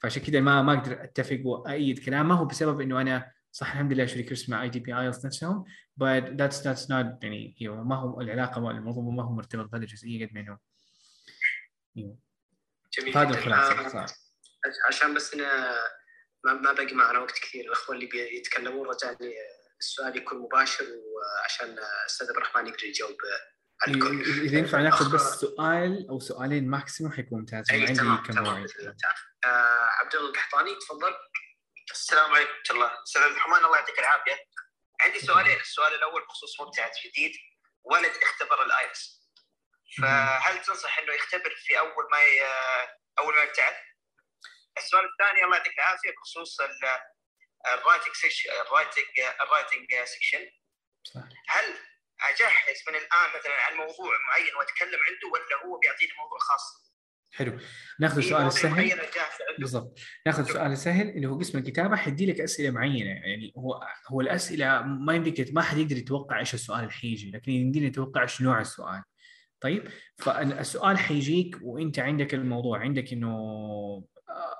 Speaker 1: فعشان كذا ما ما أقدر أتفق وايد كلام. ما هو بسبب إنه أنا صح الحمد لله شريك رسمي IDP IELTS نفسهم but that's that's not يعني ما هو العلاقة الموضوع ما هو مرتبط بهذه الجزئية قد ما إنه
Speaker 3: جميل هذا الخلاصه آه، عشان بس أنا ما باقي معنا وقت كثير الاخوه اللي بيتكلمون رجعني السؤال يكون مباشر وعشان الأستاذ عبد الرحمن يقدر يجاوب
Speaker 1: على الكل. إذا ينفع ناخذ بس سؤال أو سؤالين maximum حيكون ممتاز
Speaker 3: عندي كم موعد آه عبد الله القحطاني تفضل.
Speaker 8: السلام عليكم ورحمة الله. أستاذ عبد الرحمن الله يعطيك العافية.
Speaker 3: عندي سؤالين السؤال الأول بخصوص مبتعث جديد ولد اختبر ال IELTS فهل تنصح إنه يختبر في أول ما ي... أول ما يبتعث؟ السؤال الثاني الله يعطيك العافية بخصوص ال writing section ال writing ال writing section هل أجهز من الآن مثلا عن موضوع معين وأتكلم عنده ولا هو بيعطيني موضوع خاص؟
Speaker 1: حلو. ناخذ السؤال السهل بالضبط. ناخذ السؤال السهل اللي هو قسم الكتابة حيدي لك أسئلة معينة. يعني هو هو الأسئلة ما يمديك ما حد يقدر يتوقع إيش السؤال اللي حيجي لكن يمدينا نتوقع إيش نوع السؤال. طيب فالسؤال حيجيك وانت عندك الموضوع عندك انه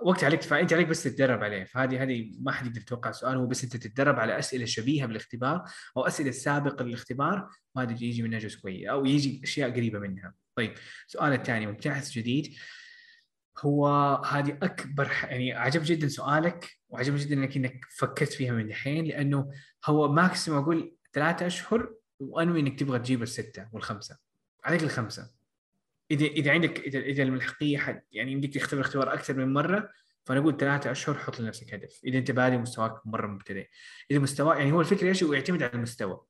Speaker 1: وقت عليك فانت عليك بس تتدرب عليه. فهذه هذه ما حد يقدر يتوقع السؤال هو بس انت تتدرب على أسئلة شبيهة بالاختبار أو أسئلة سابقة للاختبار وهذا يجي منها جزء كويس أو يجي أشياء قريبة منها. طيب السؤال الثاني مبتعث جديد. هو هذه أكبر يعني عجب جدا سؤالك وعجب جدا إنك إنك فكرت فيها من الحين لأنه هو ماكسيموم أقول ثلاثة أشهر وأنوي إنك تبغى تجيب الستة والخمسة. عليك الخمسة. اذا إذا عندك اذا إذا الملحقية حد يعني يمديك تختبر اختبار أكثر من مرة فأنا أقول ثلاثة أشهر حط لنفسك هدف. إذا أنت بادئ مستواك مرة مبتدئ. إذا مستوى يعني هو الفكرة إيش؟ يعتمد على المستوى.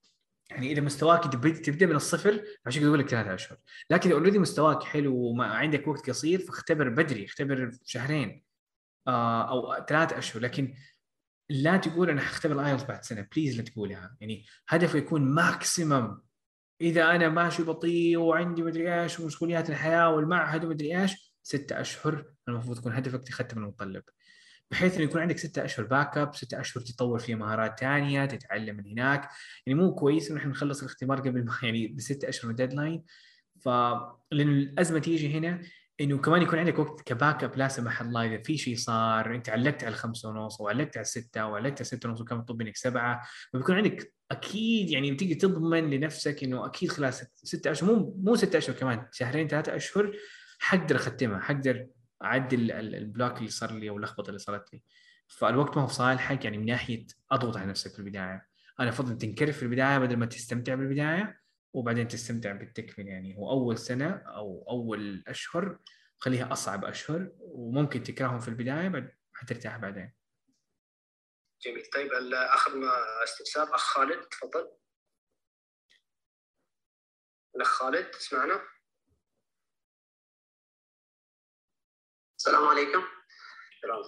Speaker 1: يعني إذا مستواك تبدأ من الصفر عشان كذا أقول لك ثلاثة أشهر. لكن إذا already مستواك حلو وما عندك وقت قصير فاختبر بدري اختبر شهرين آه أو ثلاثة أشهر. لكن لا تقول أنا حختبر ال IELTS بعد سنة. please لا تقولها. يعني هدفه يكون maximum إذا أنا ماشي بطيء وعندي مدري إيش ومسؤوليات الحياة والمعهد ومدري إيش ستة أشهر المفروض يكون هدفك تختم المتطلب بحيث إنه يكون عندك ستة أشهر backup ستة أشهر تطور فيها مهارات ثانية تتعلم من هناك. يعني مو كويس إنه إحنا نخلص الاختبار قبل ما يعني بستة أشهر من ال deadline ف لأنه الأزمة تيجي هنا إنه كمان يكون عندك وقت ك backup لا سمح الله. إذا في شيء صار أنت علقت على الخمسة ونص وعلقت على الستة وعلقت على الستة ونص وكان مطلوب منك سبعة فبيكون عندك أكيد يعني بتيجي تضمن لنفسك إنه أكيد خلال ستة اشهر مو مو ستة أشهر كمان شهرين ثلاثة أشهر حقدر أختمها حقدر اعدل البلوك اللي صار لي أو اللخبطة اللي صارت لي. فالوقت ما هو صالحك يعني من ناحية أضغط على نفسك في البداية. أنا افضل تنكرف في البداية بدل ما تستمتع بالبداية وبعدين تستمتع بالتكمل يعني هو أول سنة أو أول أشهر خليها أصعب أشهر وممكن تكرههم في البداية بعد حترتاح بعدين.
Speaker 3: جميل. طيب آخر استفسار أخ خالد تفضل. الأخ خالد تسمعنا؟ السلام عليكم.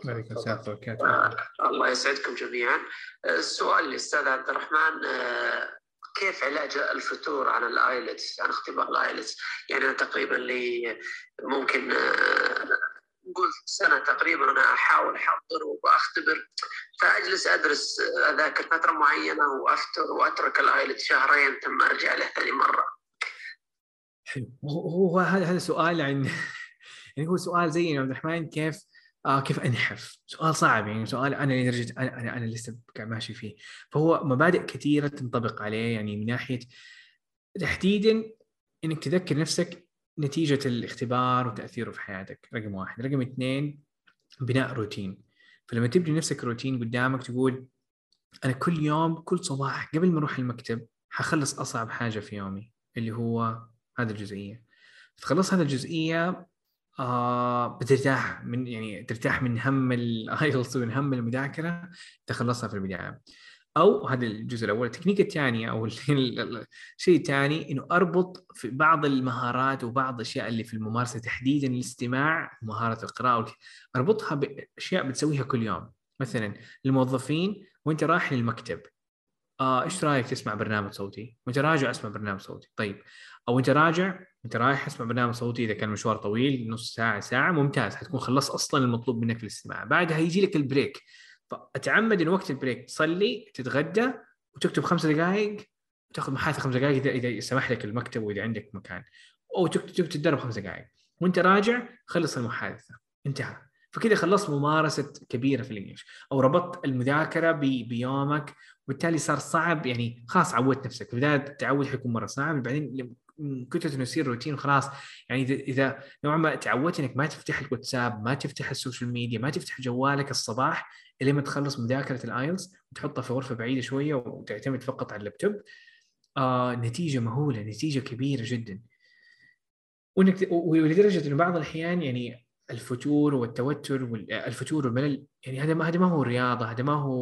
Speaker 1: وعليكم السلام ورحمه
Speaker 3: الله الله يسعدكم جميعا. السؤال للأستاذ عبد الرحمن آه، كيف علاج الفتور عن ال IELTS؟ عن اختبار ال IELTS. يعني أنا تقريبا لي ممكن نقول سنة تقريبا أنا أحاول أحضر وبختبر فأجلس أدرس اذاكر فتره معينة وافتر وأترك ال IELTS شهرين ثم أرجع له ثاني مرة.
Speaker 1: حلو هو هذا سؤال عن يعني هو سؤال زي عبد الرحمن كيف آه كيف أنحف؟ سؤال صعب يعني سؤال أنا لدرجه أنا أنا, أنا لسه ماشي فيه فهو مبادئ كثيرة تنطبق عليه يعني من ناحية تحديدا إنك تذكر نفسك نتيجة الاختبار وتأثيره في حياتك رقم واحد، رقم اثنين بناء روتين. فلما تبني نفسك روتين قدامك تقول أنا كل يوم كل صباح قبل ما أروح المكتب حخلص أصعب حاجة في يومي اللي هو هذه الجزئية. تخلص هذه الجزئية آه بترتاح من يعني ترتاح من هم ال IELTS ومن هم المذاكرة تخلصها في البداية. أو هذا الجزء الأول التكنيك الثانية أو الشيء الثاني إنه أربط في بعض المهارات وبعض الأشياء اللي في الممارسة تحديدا الاستماع ومهارة القراءة أربطها بأشياء بتسويها كل يوم. مثلا الموظفين وأنت رايح للمكتب آه إيش رأيك تسمع برنامج صوتي؟ وأنت راجع أسمع برنامج صوتي، طيب أو أنت راجع أنت رايح أسمع برنامج صوتي إذا كان مشوار طويل نص ساعة ساعة ممتاز. حتكون خلصت أصلا المطلوب منك في الاستماع. بعدها يجي لك ال break. فأتعمد إن وقت ال break تصلي تتغدى وتكتب خمس دقائق وتاخذ محادثة خمس دقائق اذا إذا سمح لك المكتب وإذا عندك مكان. أو تكتب تتدرب خمس دقائق وأنت راجع خلص المحادثة. انتهى. فكذا خلصت ممارسة كبيرة في ال English. أو ربطت المذاكرة بيومك. وبالتالي صار صعب يعني خلاص عودت نفسك. في البداية التعود حيكون مرة صعب. بعدين كنت إنه يصير روتين وخلاص يعني إذا نوعا ما تعودت إنك ما تفتح الواتساب ما تفتح ال social media ما تفتح جوالك الصباح إلى ما تخلص مذاكرة ال IELTS وتحطها في غرفة بعيدة شوية وتعتمد فقط على اللابتوب آه نتيجة مهولة نتيجة كبيرة جدا. وانك ولدرجة إنه بعض الأحيان يعني الفتور والتوتر والفتور والملل يعني هذا ما هذا ما هو رياضة هذا ما هو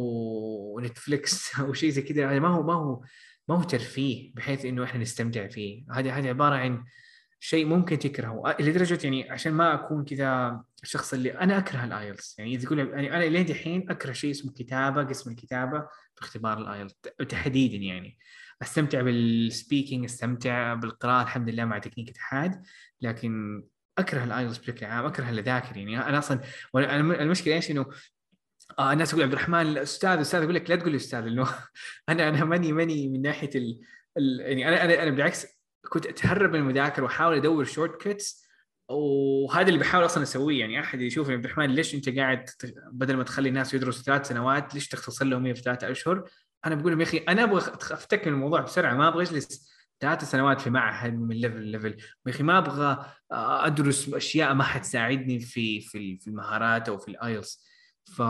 Speaker 1: و Netflix أو شيء زي كذا هذا ما هو ما هو ما هو ترفيه بحيث إنه إحنا نستمتع فيه. هذه هذه عبارة عن شيء ممكن تكرهه. لدرجة يعني عشان ما أكون كذا الشخص اللي أنا أكره ال IELTS يعني تقول يعني أنا لين دحين أكره شيء اسمه كتابة قسم الكتابة في اختبار ال IELTS تحديدا يعني. أستمتع بال speaking أستمتع بالقراءة الحمد لله مع تكنيك اتحاد لكن أكره ال IELTS بشكل عام أكره أذاكر يعني. أنا أصلا المشكلة إيش؟ إنه آه الناس تقول عبد الرحمن الأستاذ أستاذ أقول لك لا تقول أستاذ لأنه أنا أنا ماني ماني من ناحية ال... ال... يعني أنا أنا بالعكس كنت أتهرب من المذاكرة وأحاول أدور shortcuts وهذا اللي بحاول أصلا أسويه. يعني أحد يشوف عبد الرحمن ليش أنت قاعد بدل ما تخلي الناس يدرسوا ثلاث سنوات ليش تختصر لهم في ثلاثة أشهر؟ أنا بقول لهم يا أخي أنا أبغى افتك من الموضوع بسرعة. ما أبغى أجلس ثلاث سنوات في معهد من level level يا أخي ما أبغى أدرس أشياء ما حتساعدني في في في المهارات أو في ال IELTS ف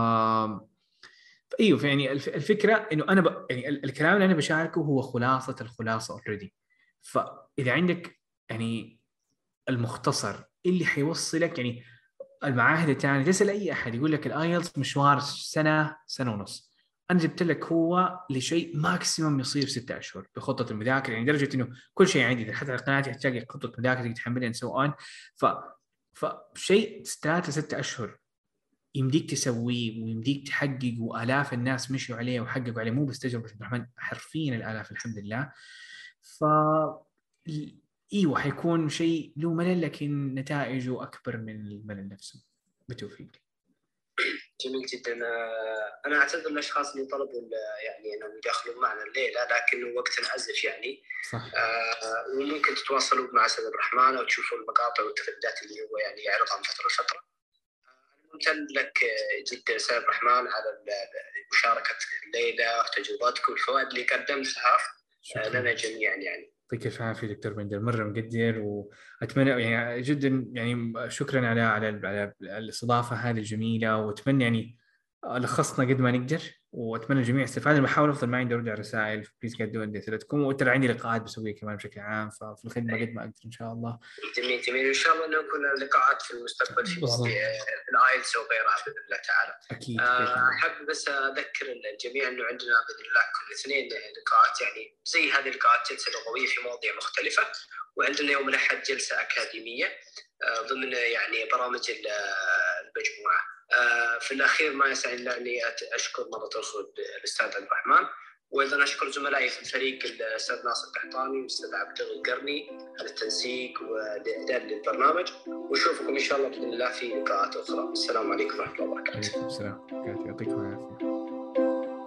Speaker 1: إيوه يعني الفكرة إنه أنا ب... يعني الكلام اللي أنا بشاركه هو خلاصة الخلاصة already فإذا عندك يعني المختصر اللي حيوصلك يعني المعاهد الثانية تسال اي أحد. يقول لك ال IELTS مشوار سنة سنة ونص. أنا جبت لك هو لشيء maximum يصير ستة أشهر بخطة المذاكرة. يعني لدرجه إنه كل شيء عندي حتى على قناتي تلاقي خطة مذاكرة تحملها so on ف فشيء ثلاثة ستة أشهر يمديك تسويه ويمديك تحقق وآلاف الناس مشوا عليه وحققوا عليه. مو بس تجربة عبد الرحمن حرفيا الآلاف الحمد لله. ف أيوه حيكون شيء له ملل لكن نتائجه أكبر من الملل نفسه بالتوفيق.
Speaker 3: جميل جدا. أنا أعتذر للاشخاص اللي طلبوا يعني إنهم يدخلون معنا الليلة لكن وقتنا ازف يعني.
Speaker 1: صح.
Speaker 3: آه وممكن تتواصلوا مع أستاذ عبد الرحمن أو تشوفوا المقاطع والتغريدات اللي هو يعني يعرضها من فترة لفترة. ممتن لك جدا أستاذ عبد الرحمن على مشاركة الليلة وتجربتك والفوائد اللي قدمتها. لنا جميعا يعني.
Speaker 1: يعطيك الف عافيه دكتور بندر؟ مرة مقدر واتمنى يعني جدا يعني شكرا على على على الاستضافة هذه الجميلة وأتمنى يعني لخصنا قد ما نقدر وأتمنى الجميع استفاد أنا بحاول أفضل ما عندي ارد على رسائل بليز قدوا عندي اسئلتكم وترى عندي لقاءات بسويها كمان بشكل عام ففي الخدمة قد ما أقدر إن شاء الله.
Speaker 3: جميل جميل. إن شاء الله إنه يكون لقاءات في المستقبل في الآيلتس وغيرها بإذن الله تعالى.
Speaker 1: أكيد
Speaker 3: احب بس أذكر الجميع إنه عندنا بإذن الله كل اثنين لقاءات يعني زي هذه اللقاءات جلسة لغوية في مواضيع مختلفة وعندنا يوم الأحد جلسة أكاديمية ضمن يعني برامج المجموعة. في الأخير ما يسعني إلا أني أشكر مرة أخرى الأستاذ عبد الرحمن وأيضا أشكر زملائي في الفريق الأستاذ ناصر القحطاني والأستاذ عبد القرني على التنسيق والإعداد للبرنامج ونشوفكم إن شاء الله بإذن الله في لقاءات أخرى. السلام عليكم ورحمة الله وبركاته.
Speaker 1: السلام. يعطيكم